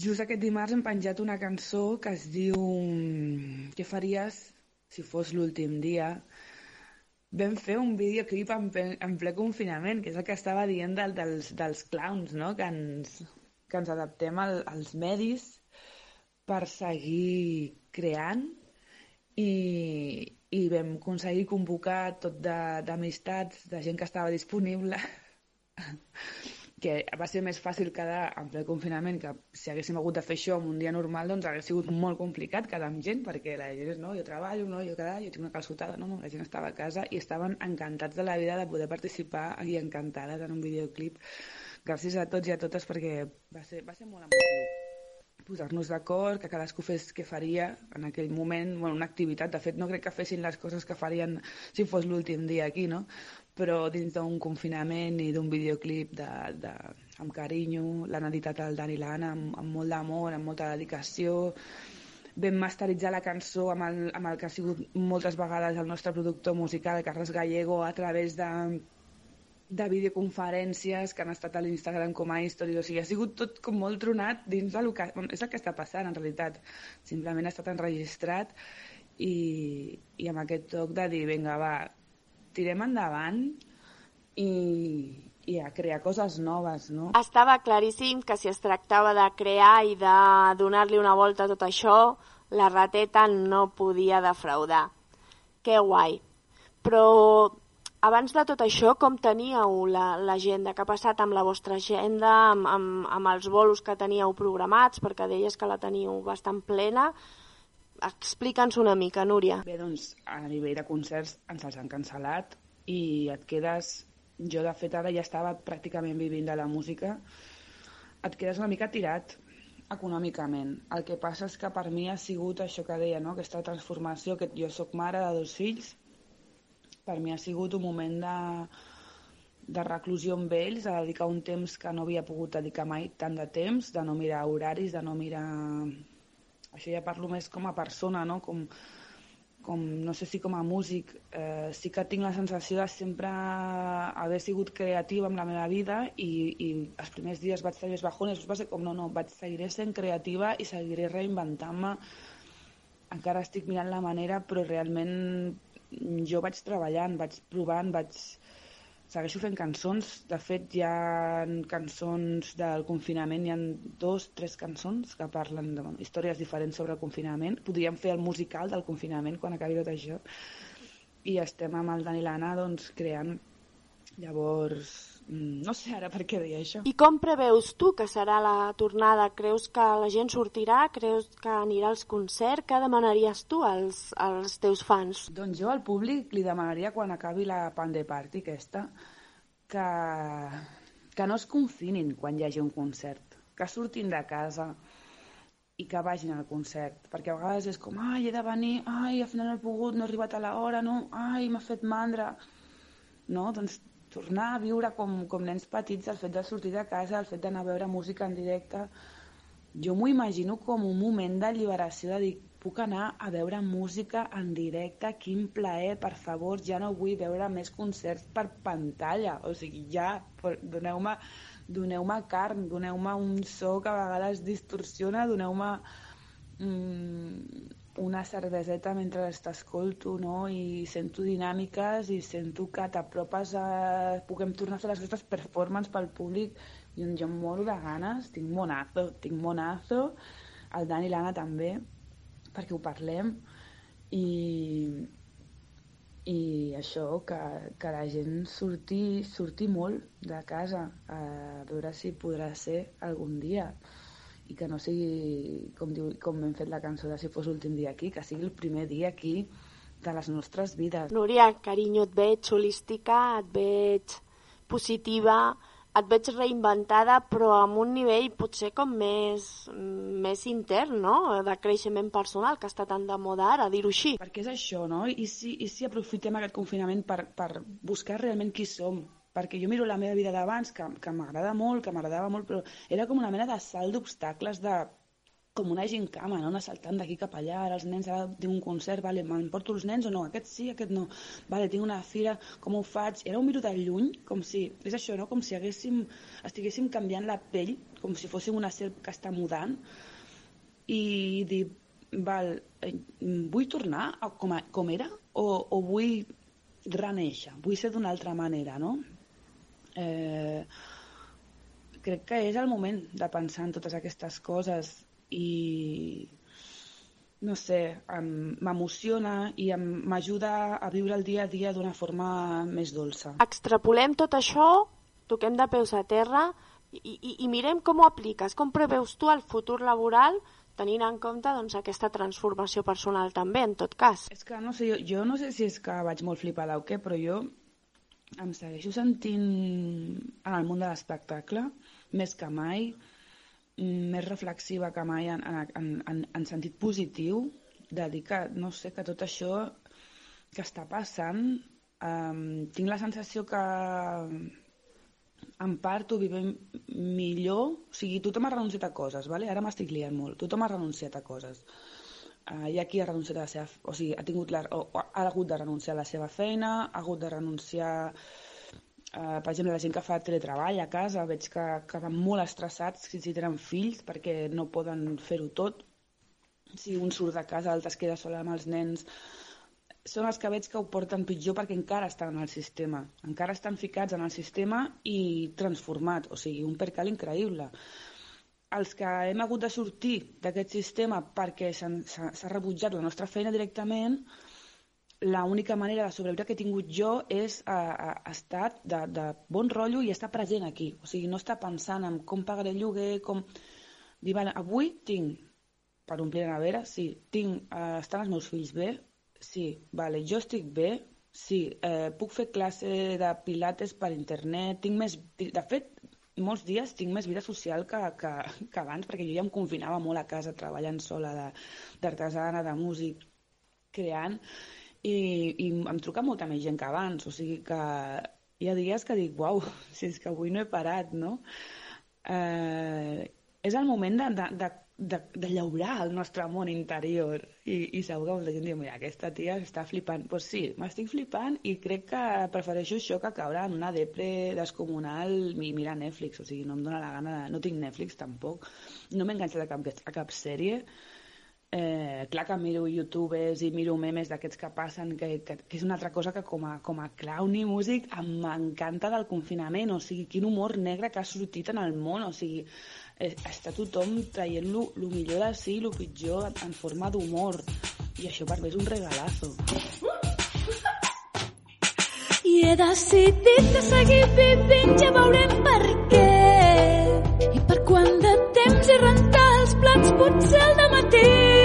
[SPEAKER 14] Just aquest dimarts hem penjat una cançó que es diu Què faries si fos l'últim dia? Vam fer un videoclip en, en ple confinament, que és el que estava dient del, dels, dels clowns, no? que, ens, que ens adaptem al, als medis per seguir creant i, i vam aconseguir convocar tot d'amistats, de, de gent que estava disponible que va ser més fàcil quedar en ple confinament que si haguéssim hagut de fer això en un dia normal doncs hagués sigut molt complicat quedar amb gent perquè la gent és, no, jo treballo, no, jo cada, jo tinc una calçotada, no, no, la gent estava a casa i estaven encantats de la vida de poder participar i encantades en un videoclip gràcies a tots i a totes perquè va ser, va ser molt emotiu posar-nos d'acord, que cadascú fes què faria en aquell moment, bueno, una activitat. De fet, no crec que fessin les coses que farien si fos l'últim dia aquí, no? Però dins d'un confinament i d'un videoclip de, de, amb carinyo, l'han editat el Dan i l'Anna amb, amb molt d'amor, amb molta dedicació, vam masteritzar la cançó amb el, amb el que ha sigut moltes vegades el nostre productor musical, Carles Gallego, a través de, de videoconferències que han estat a l'Instagram com a stories, o sigui, ha sigut tot com molt tronat dins del que... És el que està passant, en realitat. Simplement ha estat enregistrat i, i amb aquest toc de dir, vinga, va, tirem endavant i, i a crear coses noves, no?
[SPEAKER 4] Estava claríssim que si es tractava de crear i de donar-li una volta a tot això, la rateta no podia defraudar. Que guai. Però abans de tot això, com teníeu la- l'agenda? Què ha passat amb la vostra agenda, amb, amb, amb els bolos que teníeu programats, perquè deies que la teníeu bastant plena? Explica'ns una mica, Núria.
[SPEAKER 14] Bé, doncs, a nivell de concerts ens els han cancel·lat i et quedes... Jo, de fet, ara ja estava pràcticament vivint de la música. Et quedes una mica tirat econòmicament. El que passa és que per mi ha sigut això que deia, no? aquesta transformació, que jo sóc mare de dos fills, per mi ha sigut un moment de, de reclusió amb ells, de dedicar un temps que no havia pogut dedicar mai tant de temps, de no mirar horaris, de no mirar... Això ja parlo més com a persona, no? Com, com no sé si com a músic, eh, sí que tinc la sensació de sempre haver sigut creativa amb la meva vida i, i els primers dies vaig tenir més bajones, va ser com no, no, vaig seguiré sent creativa i seguiré reinventant-me. Encara estic mirant la manera però realment jo vaig treballant, vaig provant, vaig... segueixo fent cançons. De fet, hi ha cançons del confinament, hi ha dos, tres cançons que parlen de bueno, històries diferents sobre el confinament. Podríem fer el musical del confinament quan acabi tot això. I estem amb el Dani i l'Anna doncs, creant. Llavors, no sé ara per què deia això.
[SPEAKER 4] I com preveus tu que serà la tornada? Creus que la gent sortirà? Creus que anirà als concerts? Què demanaries tu als, als teus fans?
[SPEAKER 14] Doncs jo al públic li demanaria quan acabi la Pande Party aquesta que, que no es confinin quan hi hagi un concert, que surtin de casa i que vagin al concert, perquè a vegades és com, ai, he de venir, ai, al final no he pogut, no he arribat a l'hora, no, ai, m'ha fet mandra. No, doncs tornar a viure com, com nens petits, el fet de sortir de casa, el fet d'anar a veure música en directe, jo m'ho imagino com un moment d'alliberació de dir, puc anar a veure música en directe, quin plaer, per favor, ja no vull veure més concerts per pantalla, o sigui, ja, doneu-me doneu carn, doneu-me un so que a vegades distorsiona, doneu-me mm, una cerveseta mentre t'escolto, no? I sento dinàmiques i sento que t'apropes a... Puguem tornar a fer les nostres performances pel públic. I jo em moro de ganes, tinc monazo, tinc monazo, el Dan i l'Anna també, perquè ho parlem. I, i això, que, que la gent surti, surti molt de casa a veure si podrà ser algun dia i que no sigui, com, diu, com hem fet la cançó de si fos l'últim dia aquí, que sigui el primer dia aquí de les nostres vides.
[SPEAKER 4] Núria, carinyo, et veig holística, et veig positiva, et veig reinventada, però amb un nivell potser com més, més intern, no?, de creixement personal, que està tan de moda ara, dir-ho així.
[SPEAKER 14] Perquè és això, no? I si, i si aprofitem aquest confinament per, per buscar realment qui som, perquè jo miro la meva vida d'abans, que, que m'agrada molt, que m'agradava molt, però era com una mena de salt d'obstacles de com una gincama, no? anar saltant d'aquí cap allà, ara els nens, ara tinc un concert, vale, m'emporto els nens o no? Aquest sí, aquest no. Vale, tinc una fira, com ho faig? Era un miro de lluny, com si, és això, no? Com si haguéssim, estiguéssim canviant la pell, com si fóssim una serp que està mudant, i dir, val, eh, vull tornar a com, a, com era o, o vull reneixer, vull ser d'una altra manera, no? Eh, crec que és el moment de pensar en totes aquestes coses i no sé, m'emociona i m'ajuda a viure el dia a dia d'una forma més dolça.
[SPEAKER 4] Extrapolem tot això, toquem de peus a terra i, i, i mirem com ho apliques, com preveus tu el futur laboral tenint en compte doncs, aquesta transformació personal també, en tot cas.
[SPEAKER 14] És que no sé, jo, jo no sé si és que vaig molt flipada o què, però jo em segueixo sentint en el món de l'espectacle més que mai, més reflexiva que mai en, en, en, en sentit positiu, de dir que, no sé, que tot això que està passant, um, tinc la sensació que en part ho vivim millor, o sigui, tothom ha renunciat a coses, vale? ara m'estic liant molt, tothom ha renunciat a coses. Hi ha qui ha renunciat a la seva... O sigui, ha, tingut la, o, ha hagut de renunciar a la seva feina, ha hagut de renunciar Uh, per exemple, la gent que fa teletreball a casa, veig que, que molt estressats si, si tenen fills perquè no poden fer-ho tot. Si un surt de casa, l'altre es queda sola amb els nens. Són els que veig que ho porten pitjor perquè encara estan en el sistema. Encara estan ficats en el sistema i transformat. O sigui, un percal increïble. Els que hem hagut de sortir d'aquest sistema perquè s'ha rebutjat la nostra feina directament, l'única manera de sobreviure que he tingut jo és uh, uh, estar de, de bon rotllo i estar present aquí. O sigui, no estar pensant en com pagaré el lloguer, com... Dir, vale, avui tinc per omplir la nevera, sí. Tinc, uh, estan els meus fills bé? Sí. Vale, jo estic bé? Sí. Eh, puc fer classe de pilates per internet? Tinc més... De fet, molts dies tinc més vida social que, que, que abans, perquè jo ja em confinava molt a casa treballant sola d'artesana, de, de músic, creant, i, i em truca molta més gent que abans, o sigui que hi ha dies que dic, uau, si és que avui no he parat, no? Eh, és el moment de, de, de, de, de llaurar el nostre món interior. I, i segur que molta gent diu, mira, aquesta tia està flipant. Doncs pues sí, m'estic flipant i crec que prefereixo això que caure en una depre descomunal i mirar Netflix, o sigui, no em dóna la gana de... No tinc Netflix tampoc, no m'he enganxat a cap, a cap sèrie, Eh, clar que miro youtubers i miro memes d'aquests que passen, que, que, que és una altra cosa que com a, com a clown i músic m'encanta del confinament, o sigui, quin humor negre que ha sortit en el món, o sigui, està tothom traient lo, lo millor de si lo pitjor en, en forma d'humor, i això per mi és un regalazo.
[SPEAKER 15] I he decidit de seguir vivint, ja veurem per què. I per quant de temps i rentar els plats potser al matí.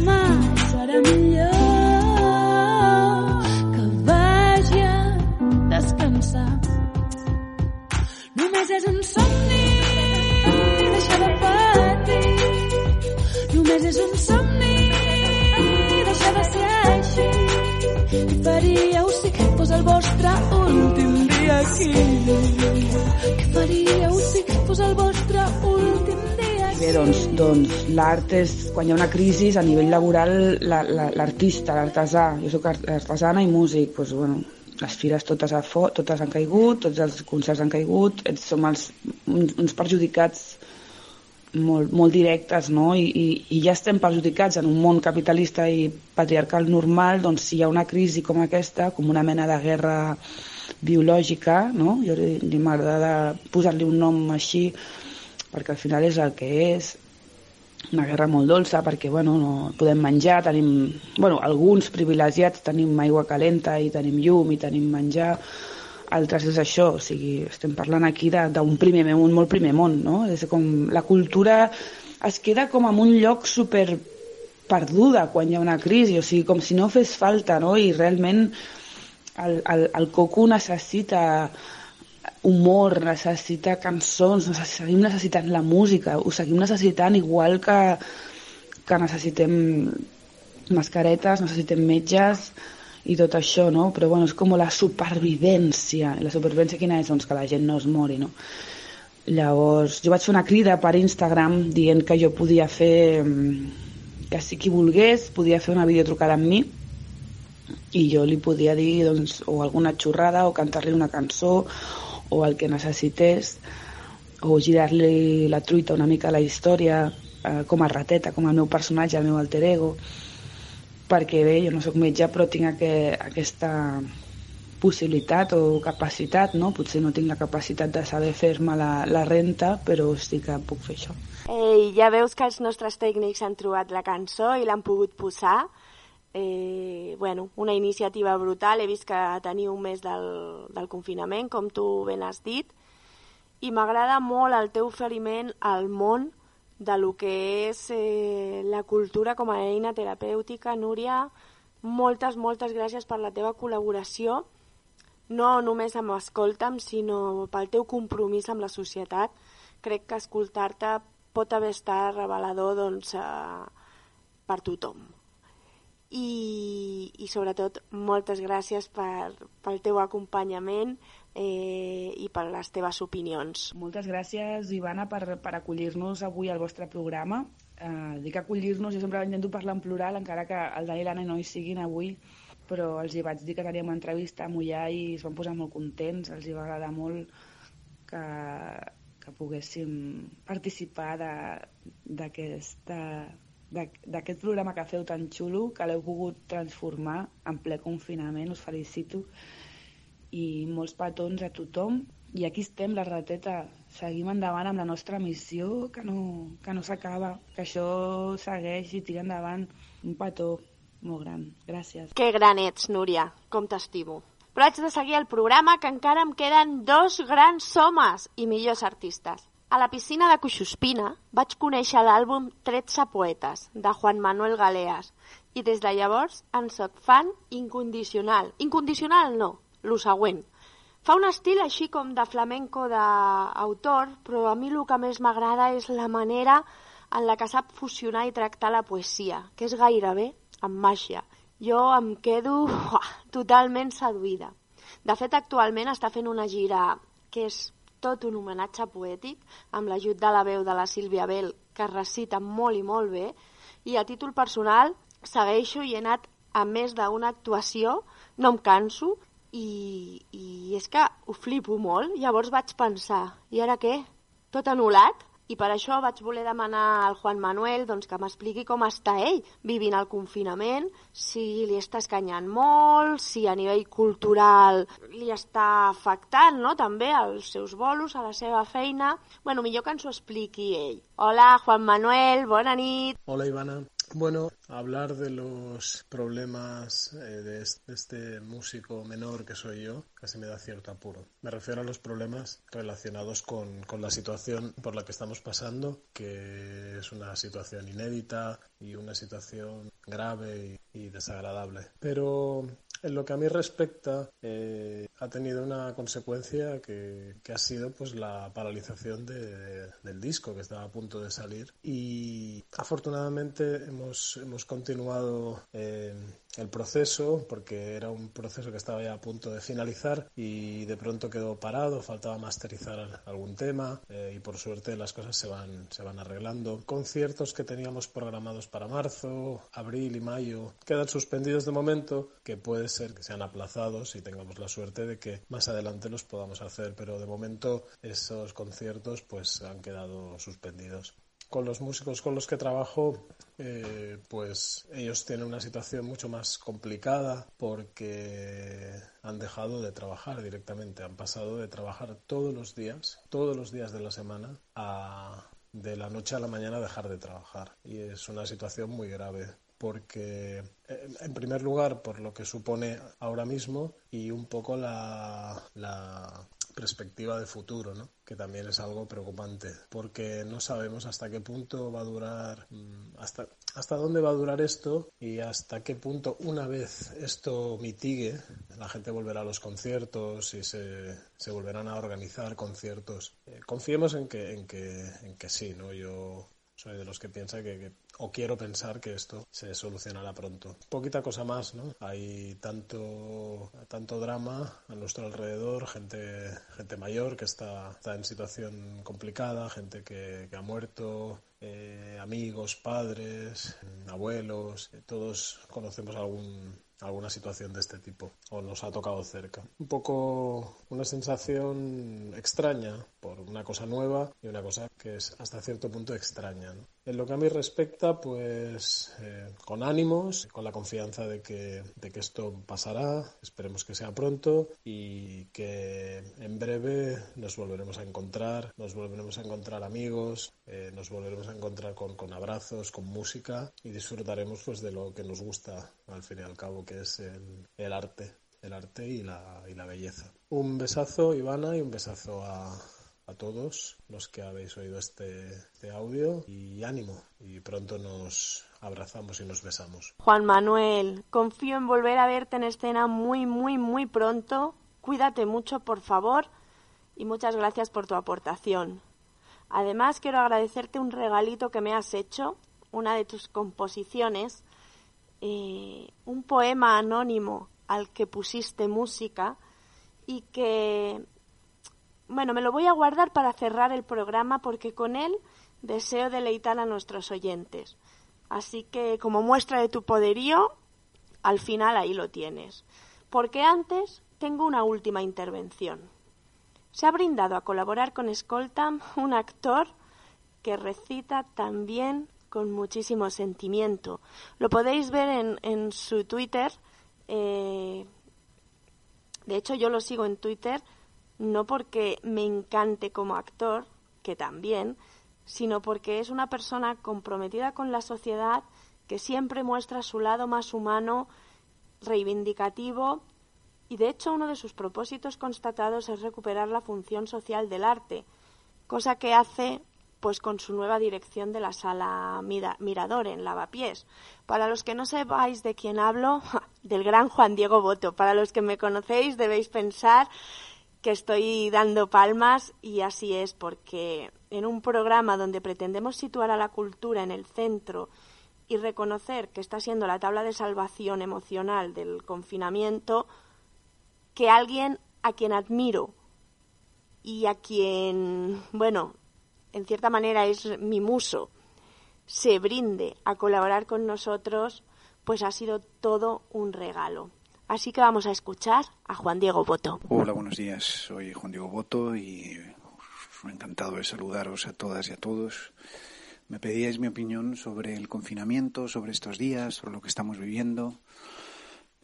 [SPEAKER 15] De programar. Serà millor que vagi a descansar. Només és un somni, deixa de patir. Només és un somni, deixa de ser així. I faria, ho sé que vostre últim dia aquí?
[SPEAKER 14] Bé, doncs, doncs l'art és, quan hi ha una crisi a nivell laboral, l'artista, la, la, l'artesà, jo sóc artesana i músic, doncs, bueno, les fires totes, a fo totes han caigut, tots els concerts han caigut, som els, uns, uns perjudicats molt, molt directes, no? I, i, I ja estem perjudicats en un món capitalista i patriarcal normal, doncs si hi ha una crisi com aquesta, com una mena de guerra biològica, no? Jo li, li m'agrada posar-li un nom així, perquè al final és el que és, una guerra molt dolça perquè bueno, no podem menjar, tenim, bueno, alguns privilegiats tenim aigua calenta i tenim llum i tenim menjar, altres és això, o sigui, estem parlant aquí d'un primer món, molt primer món, no? És com la cultura es queda com en un lloc super perduda quan hi ha una crisi, o sigui, com si no fes falta, no? I realment el, el, el coco necessita humor, necessita cançons, seguim necessitant la música, ho seguim necessitant igual que, que necessitem mascaretes, necessitem metges i tot això, no? Però bueno, és com la supervivència. La supervivència quina és? Doncs que la gent no es mori, no? Llavors, jo vaig fer una crida per Instagram dient que jo podia fer que si qui volgués podia fer una videotrucada amb mi i jo li podia dir doncs, o alguna xorrada o cantar-li una cançó o el que necessités o girar-li la truita una mica a la història eh, com a rateta, com el meu personatge, el meu alter ego perquè bé, jo no sóc metge però tinc aqu aquesta possibilitat o capacitat, no? Potser no tinc la capacitat de saber fer-me la, la renta, però sí que puc fer això.
[SPEAKER 4] Ei, ja veus que els nostres tècnics han trobat la cançó i l'han pogut posar eh, bueno, una iniciativa brutal. He vist que teniu un mes del, del confinament, com tu ben has dit, i m'agrada molt el teu oferiment al món de lo que és eh, la cultura com a eina terapèutica. Núria, moltes, moltes gràcies per la teva col·laboració, no només amb Escolta'm, sinó pel teu compromís amb la societat. Crec que escoltar-te pot haver estat revelador doncs, eh, per tothom i, i sobretot moltes gràcies per, pel teu acompanyament eh, i per les teves opinions.
[SPEAKER 14] Moltes gràcies, Ivana, per, per acollir-nos avui al vostre programa. Eh, dic acollir-nos, jo sempre intento parlar en plural, encara que el Dani i l'Anna no hi siguin avui, però els hi vaig dir que teníem entrevista a Mollà i es van posar molt contents, els hi va agradar molt que, que poguéssim participar d'aquesta d'aquest programa que feu tan xulo, que l'heu pogut transformar en ple confinament, us felicito. I molts petons a tothom. I aquí estem, la rateta. Seguim endavant amb la nostra missió, que no, que no s'acaba, que això segueix i tira endavant. Un petó molt gran. Gràcies.
[SPEAKER 4] Que gran ets, Núria. Com t'estimo. Però haig de seguir el programa, que encara em queden dos grans homes i millors artistes. A la piscina de Cuixuspina vaig conèixer l'àlbum 13 poetes, de Juan Manuel Galeas, i des de llavors en soc fan incondicional. Incondicional no, lo següent. Fa un estil així com de flamenco d'autor, però a mi el que més m'agrada és la manera en la que sap fusionar i tractar la poesia, que és gairebé amb màgia. Jo em quedo uah, totalment seduïda. De fet, actualment està fent una gira que és tot un homenatge poètic amb l'ajut de la veu de la Sílvia Bell, que recita molt i molt bé, i a títol personal segueixo i he anat a més d'una actuació, no em canso, i, i és que ho flipo molt. Llavors vaig pensar, i ara què? Tot anul·lat? I per això vaig voler demanar al Juan Manuel doncs, que m'expliqui com està ell vivint el confinament, si li està escanyant molt, si a nivell cultural li està afectant no? també als seus bolos, a la seva feina... bueno, millor que ens ho expliqui ell. Hola, Juan Manuel, bona nit.
[SPEAKER 16] Hola, Ivana. Bueno, hablar de los problemas eh, de este músico menor que soy yo casi me da cierto apuro. Me refiero a los problemas relacionados con, con la situación por la que estamos pasando, que es una situación inédita y una situación grave y, y desagradable. Pero en lo que a mí respecta, eh, ha tenido una consecuencia que, que, ha sido pues la paralización de, del disco que estaba a punto de salir. Y afortunadamente hemos, hemos continuado eh, el proceso, porque era un proceso que estaba ya a punto de finalizar y de pronto quedó parado, faltaba masterizar algún tema eh, y por suerte las cosas se van, se van arreglando. Conciertos que teníamos programados para marzo, abril y mayo quedan suspendidos de momento, que puede ser que sean aplazados y tengamos la suerte de que más adelante los podamos hacer, pero de momento esos conciertos pues han quedado suspendidos con los músicos con los que trabajo, eh, pues ellos tienen una situación mucho más complicada porque han dejado de trabajar directamente, han pasado de trabajar todos los días, todos los días de la semana, a de la noche a la mañana dejar de trabajar. Y es una situación muy grave porque, eh, en primer lugar, por lo que supone ahora mismo y un poco la, la perspectiva de futuro, ¿no? que también es algo preocupante, porque no sabemos hasta qué punto va a durar, mm, hasta, hasta dónde va a durar esto y hasta qué punto una vez esto mitigue, la gente volverá a los conciertos y se, se volverán a organizar conciertos. Eh, confiemos en que, en, que, en que sí, ¿no? Yo soy de los que piensa que, o quiero pensar que esto se solucionará pronto. Poquita cosa más, ¿no? Hay tanto, tanto drama a nuestro alrededor, gente, gente mayor que está, está en situación complicada, gente que, ha muerto, eh, amigos, padres, abuelos, eh, todos conocemos algún alguna situación de este tipo o nos ha tocado cerca. Un poco una sensación extraña por una cosa nueva y una cosa que es hasta cierto punto extraña. En lo que a mí respecta, pues eh, con ánimos, con la confianza de que, de que esto pasará, esperemos que sea pronto y que en breve nos volveremos a encontrar, nos volveremos a encontrar amigos, eh, nos volveremos a encontrar con, con abrazos, con música y disfrutaremos pues de lo que nos gusta al fin y al cabo, que es el, el arte, el arte y la, y la belleza. Un besazo, Ivana, y un besazo a, a todos los que habéis oído este, este, audio y ánimo. Y pronto nos abrazamos y nos besamos.
[SPEAKER 4] Juan Manuel, confío en volver a verte en escena muy, muy, muy pronto. Cuídate mucho, por favor, y muchas gracias por tu aportación. Además, quiero agradecerte un regalito que me has hecho, una de tus composiciones, eh, un poema anónimo al que pusiste música y que bueno, me lo voy a guardar para cerrar el programa porque con él deseo deleitar a nuestros oyentes. Así que como muestra de tu poderío, al final ahí lo tienes. Porque antes tengo una última intervención. Se ha brindado a colaborar con Escoltam un actor que recita también con muchísimo sentimiento. Lo podéis ver en, en su Twitter. Eh, de hecho, yo lo sigo en Twitter no porque me encante como actor, que también, sino porque es una persona comprometida con la sociedad que siempre muestra su lado más humano, reivindicativo, y de hecho uno de sus propósitos constatados es recuperar la función social del arte, cosa que hace pues con su nueva dirección de la sala Mirador en Lavapiés. Para los que no sepáis de quién hablo, del gran Juan Diego Boto. Para los que me conocéis debéis pensar que estoy dando palmas y así es porque en un programa donde pretendemos situar a la cultura en el centro y reconocer que está siendo la tabla de salvación emocional del confinamiento, que alguien a quien admiro y a quien, bueno, en cierta manera es mi muso, se brinde a colaborar con nosotros, pues ha sido todo un regalo. Así que vamos a escuchar a Juan Diego Boto.
[SPEAKER 17] Hola, buenos días. Soy Juan Diego Boto y encantado de saludaros a todas y a todos. Me pedíais mi opinión sobre el confinamiento, sobre estos días, sobre lo que estamos viviendo.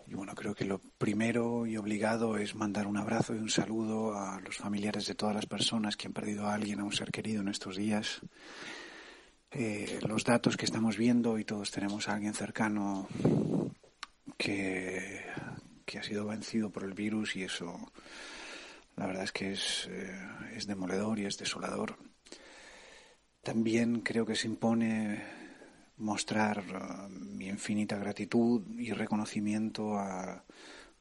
[SPEAKER 17] Y bueno, creo que lo primero y obligado es mandar un abrazo y un saludo a los familiares de todas las personas que han perdido a alguien, a un ser querido en estos días. Eh, los datos que estamos viendo y todos tenemos a alguien cercano que, que ha sido vencido por el virus y eso la verdad es que es, eh, es demoledor y es desolador. También creo que se impone mostrar uh, mi infinita gratitud y reconocimiento a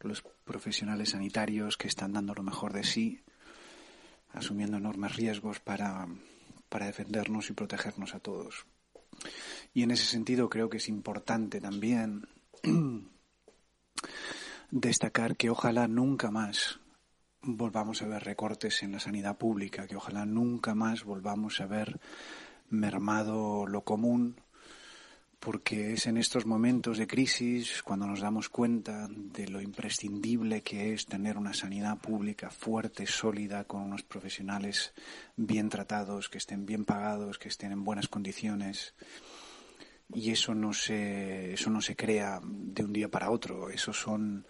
[SPEAKER 17] los profesionales sanitarios que están dando lo mejor de sí, asumiendo enormes riesgos para, para defendernos y protegernos a todos. Y en ese sentido creo que es importante también destacar que ojalá nunca más volvamos a ver recortes en la sanidad pública, que ojalá nunca más volvamos a ver mermado lo común, porque es en estos momentos de crisis cuando nos damos cuenta de lo imprescindible que es tener una sanidad pública fuerte, sólida, con unos profesionales bien tratados, que estén bien pagados, que estén en buenas condiciones. Y eso no se, eso no se crea de un día para otro. Esos son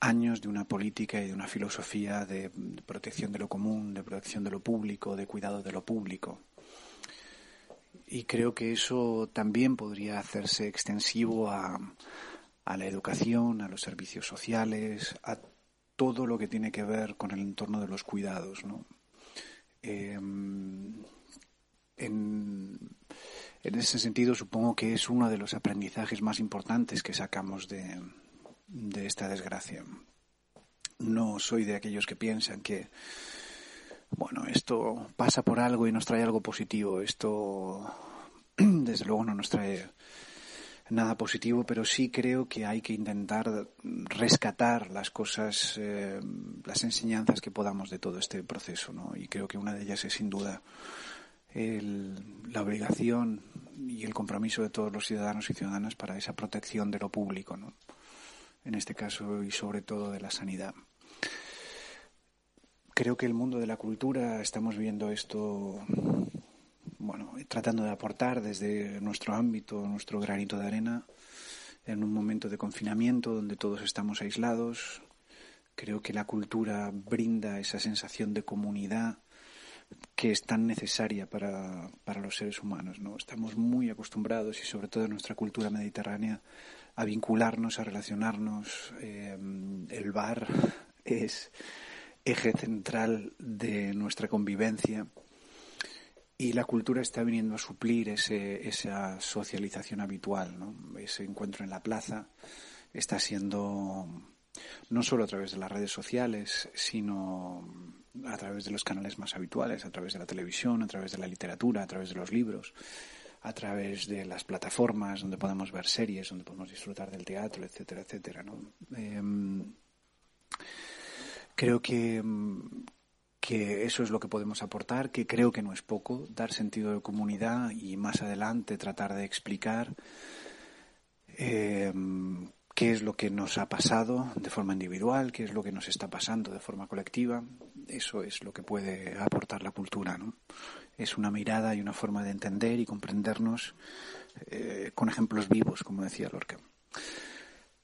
[SPEAKER 17] años de una política y de una filosofía de protección de lo común, de protección de lo público, de cuidado de lo público. Y creo que eso también podría hacerse extensivo a, a la educación, a los servicios sociales, a todo lo que tiene que ver con el entorno de los cuidados. ¿no? Eh, en, en, ese sentido, supongo que es uno de los aprendizajes más importantes que sacamos de, de esta desgracia. No soy de aquellos que piensan que bueno, esto pasa por algo y nos trae algo positivo. Esto, desde luego, no nos trae nada positivo, pero sí creo que hay que intentar rescatar las cosas, eh, las enseñanzas que podamos de todo este proceso, ¿no? Y creo que una de ellas es sin duda el, la obligación y el compromiso de todos los ciudadanos y ciudadanas para esa protección de lo público, ¿no? En este caso y sobre todo de la sanidad. Creo que el mundo de la cultura estamos viendo esto, bueno, tratando de aportar desde nuestro ámbito, nuestro granito de arena, en un momento de confinamiento donde todos estamos aislados. Creo que la cultura brinda esa sensación de comunidad que es tan necesaria para, para los seres humanos. ¿no? Estamos muy acostumbrados, y sobre todo en nuestra cultura mediterránea, a vincularnos, a relacionarnos. Eh, el bar es eje central de nuestra convivencia y la cultura está viniendo a suplir ese, esa socialización habitual, ¿no? ese encuentro en la plaza está siendo no solo a través de las redes sociales, sino a través de los canales más habituales, a través de la televisión, a través de la literatura, a través de los libros, a través de las plataformas donde podemos ver series, donde podemos disfrutar del teatro, etcétera, etcétera. Eh, Creo que, que eso es lo que podemos aportar, que creo que no es poco, dar sentido de comunidad y más adelante tratar de explicar eh, qué es lo que nos ha pasado de forma individual, qué es lo que nos está pasando de forma colectiva. Eso es lo que puede aportar la cultura, ¿no? Es una mirada y una forma de entender y comprendernos eh, con ejemplos vivos, como decía Lorca.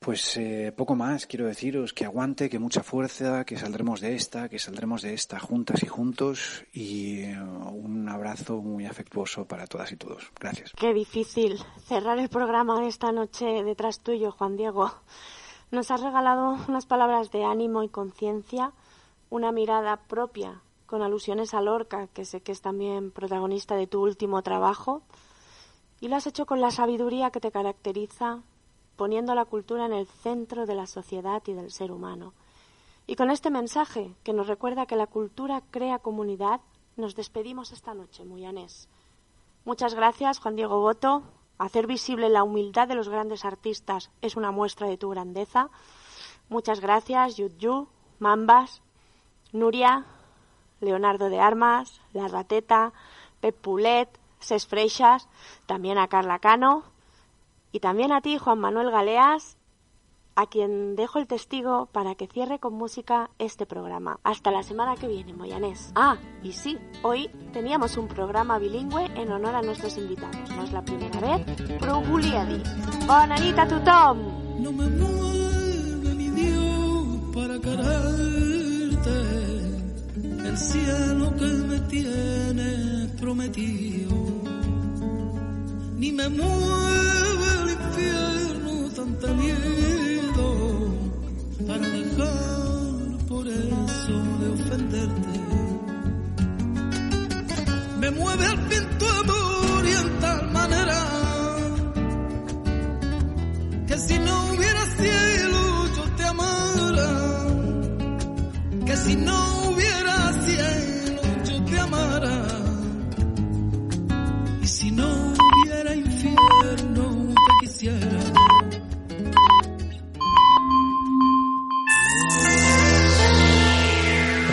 [SPEAKER 17] Pues eh, poco más, quiero deciros que aguante, que mucha fuerza, que saldremos de esta, que saldremos de esta juntas y juntos y eh, un abrazo muy afectuoso para todas y todos. Gracias.
[SPEAKER 4] Qué difícil cerrar el programa esta noche detrás tuyo, Juan Diego. Nos has regalado unas palabras de ánimo y conciencia, una mirada propia con alusiones a Lorca, que sé que es también protagonista de tu último trabajo, y lo has hecho con la sabiduría que te caracteriza poniendo la cultura en el centro de la sociedad y del ser humano. Y con este mensaje, que nos recuerda que la cultura crea comunidad, nos despedimos esta noche, Muyanés. Muchas gracias, Juan Diego Boto. Hacer visible la humildad de los grandes artistas es una muestra de tu grandeza. Muchas gracias, Yudyu, Mambas, Nuria, Leonardo de Armas, La Rateta, Pep Pulet, Ses Freixas, también a Carla Cano, y también a ti, Juan Manuel Galeas, a quien dejo el testigo para que cierre con música este programa. Hasta la semana que viene, Moyanés. Ah, y sí, hoy teníamos un programa bilingüe en honor a nuestros invitados. No es la primera vez, dir. Bona nit a tothom!
[SPEAKER 18] El cielo que me tiene prometido. Ni me mueve el infierno tanta miedo para dejar por eso de ofenderte. Me mueve al fin tu amor y en tal manera que si no hubiera cielo yo te amara, que si no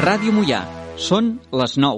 [SPEAKER 19] Ràdio Mollà. Són les 9.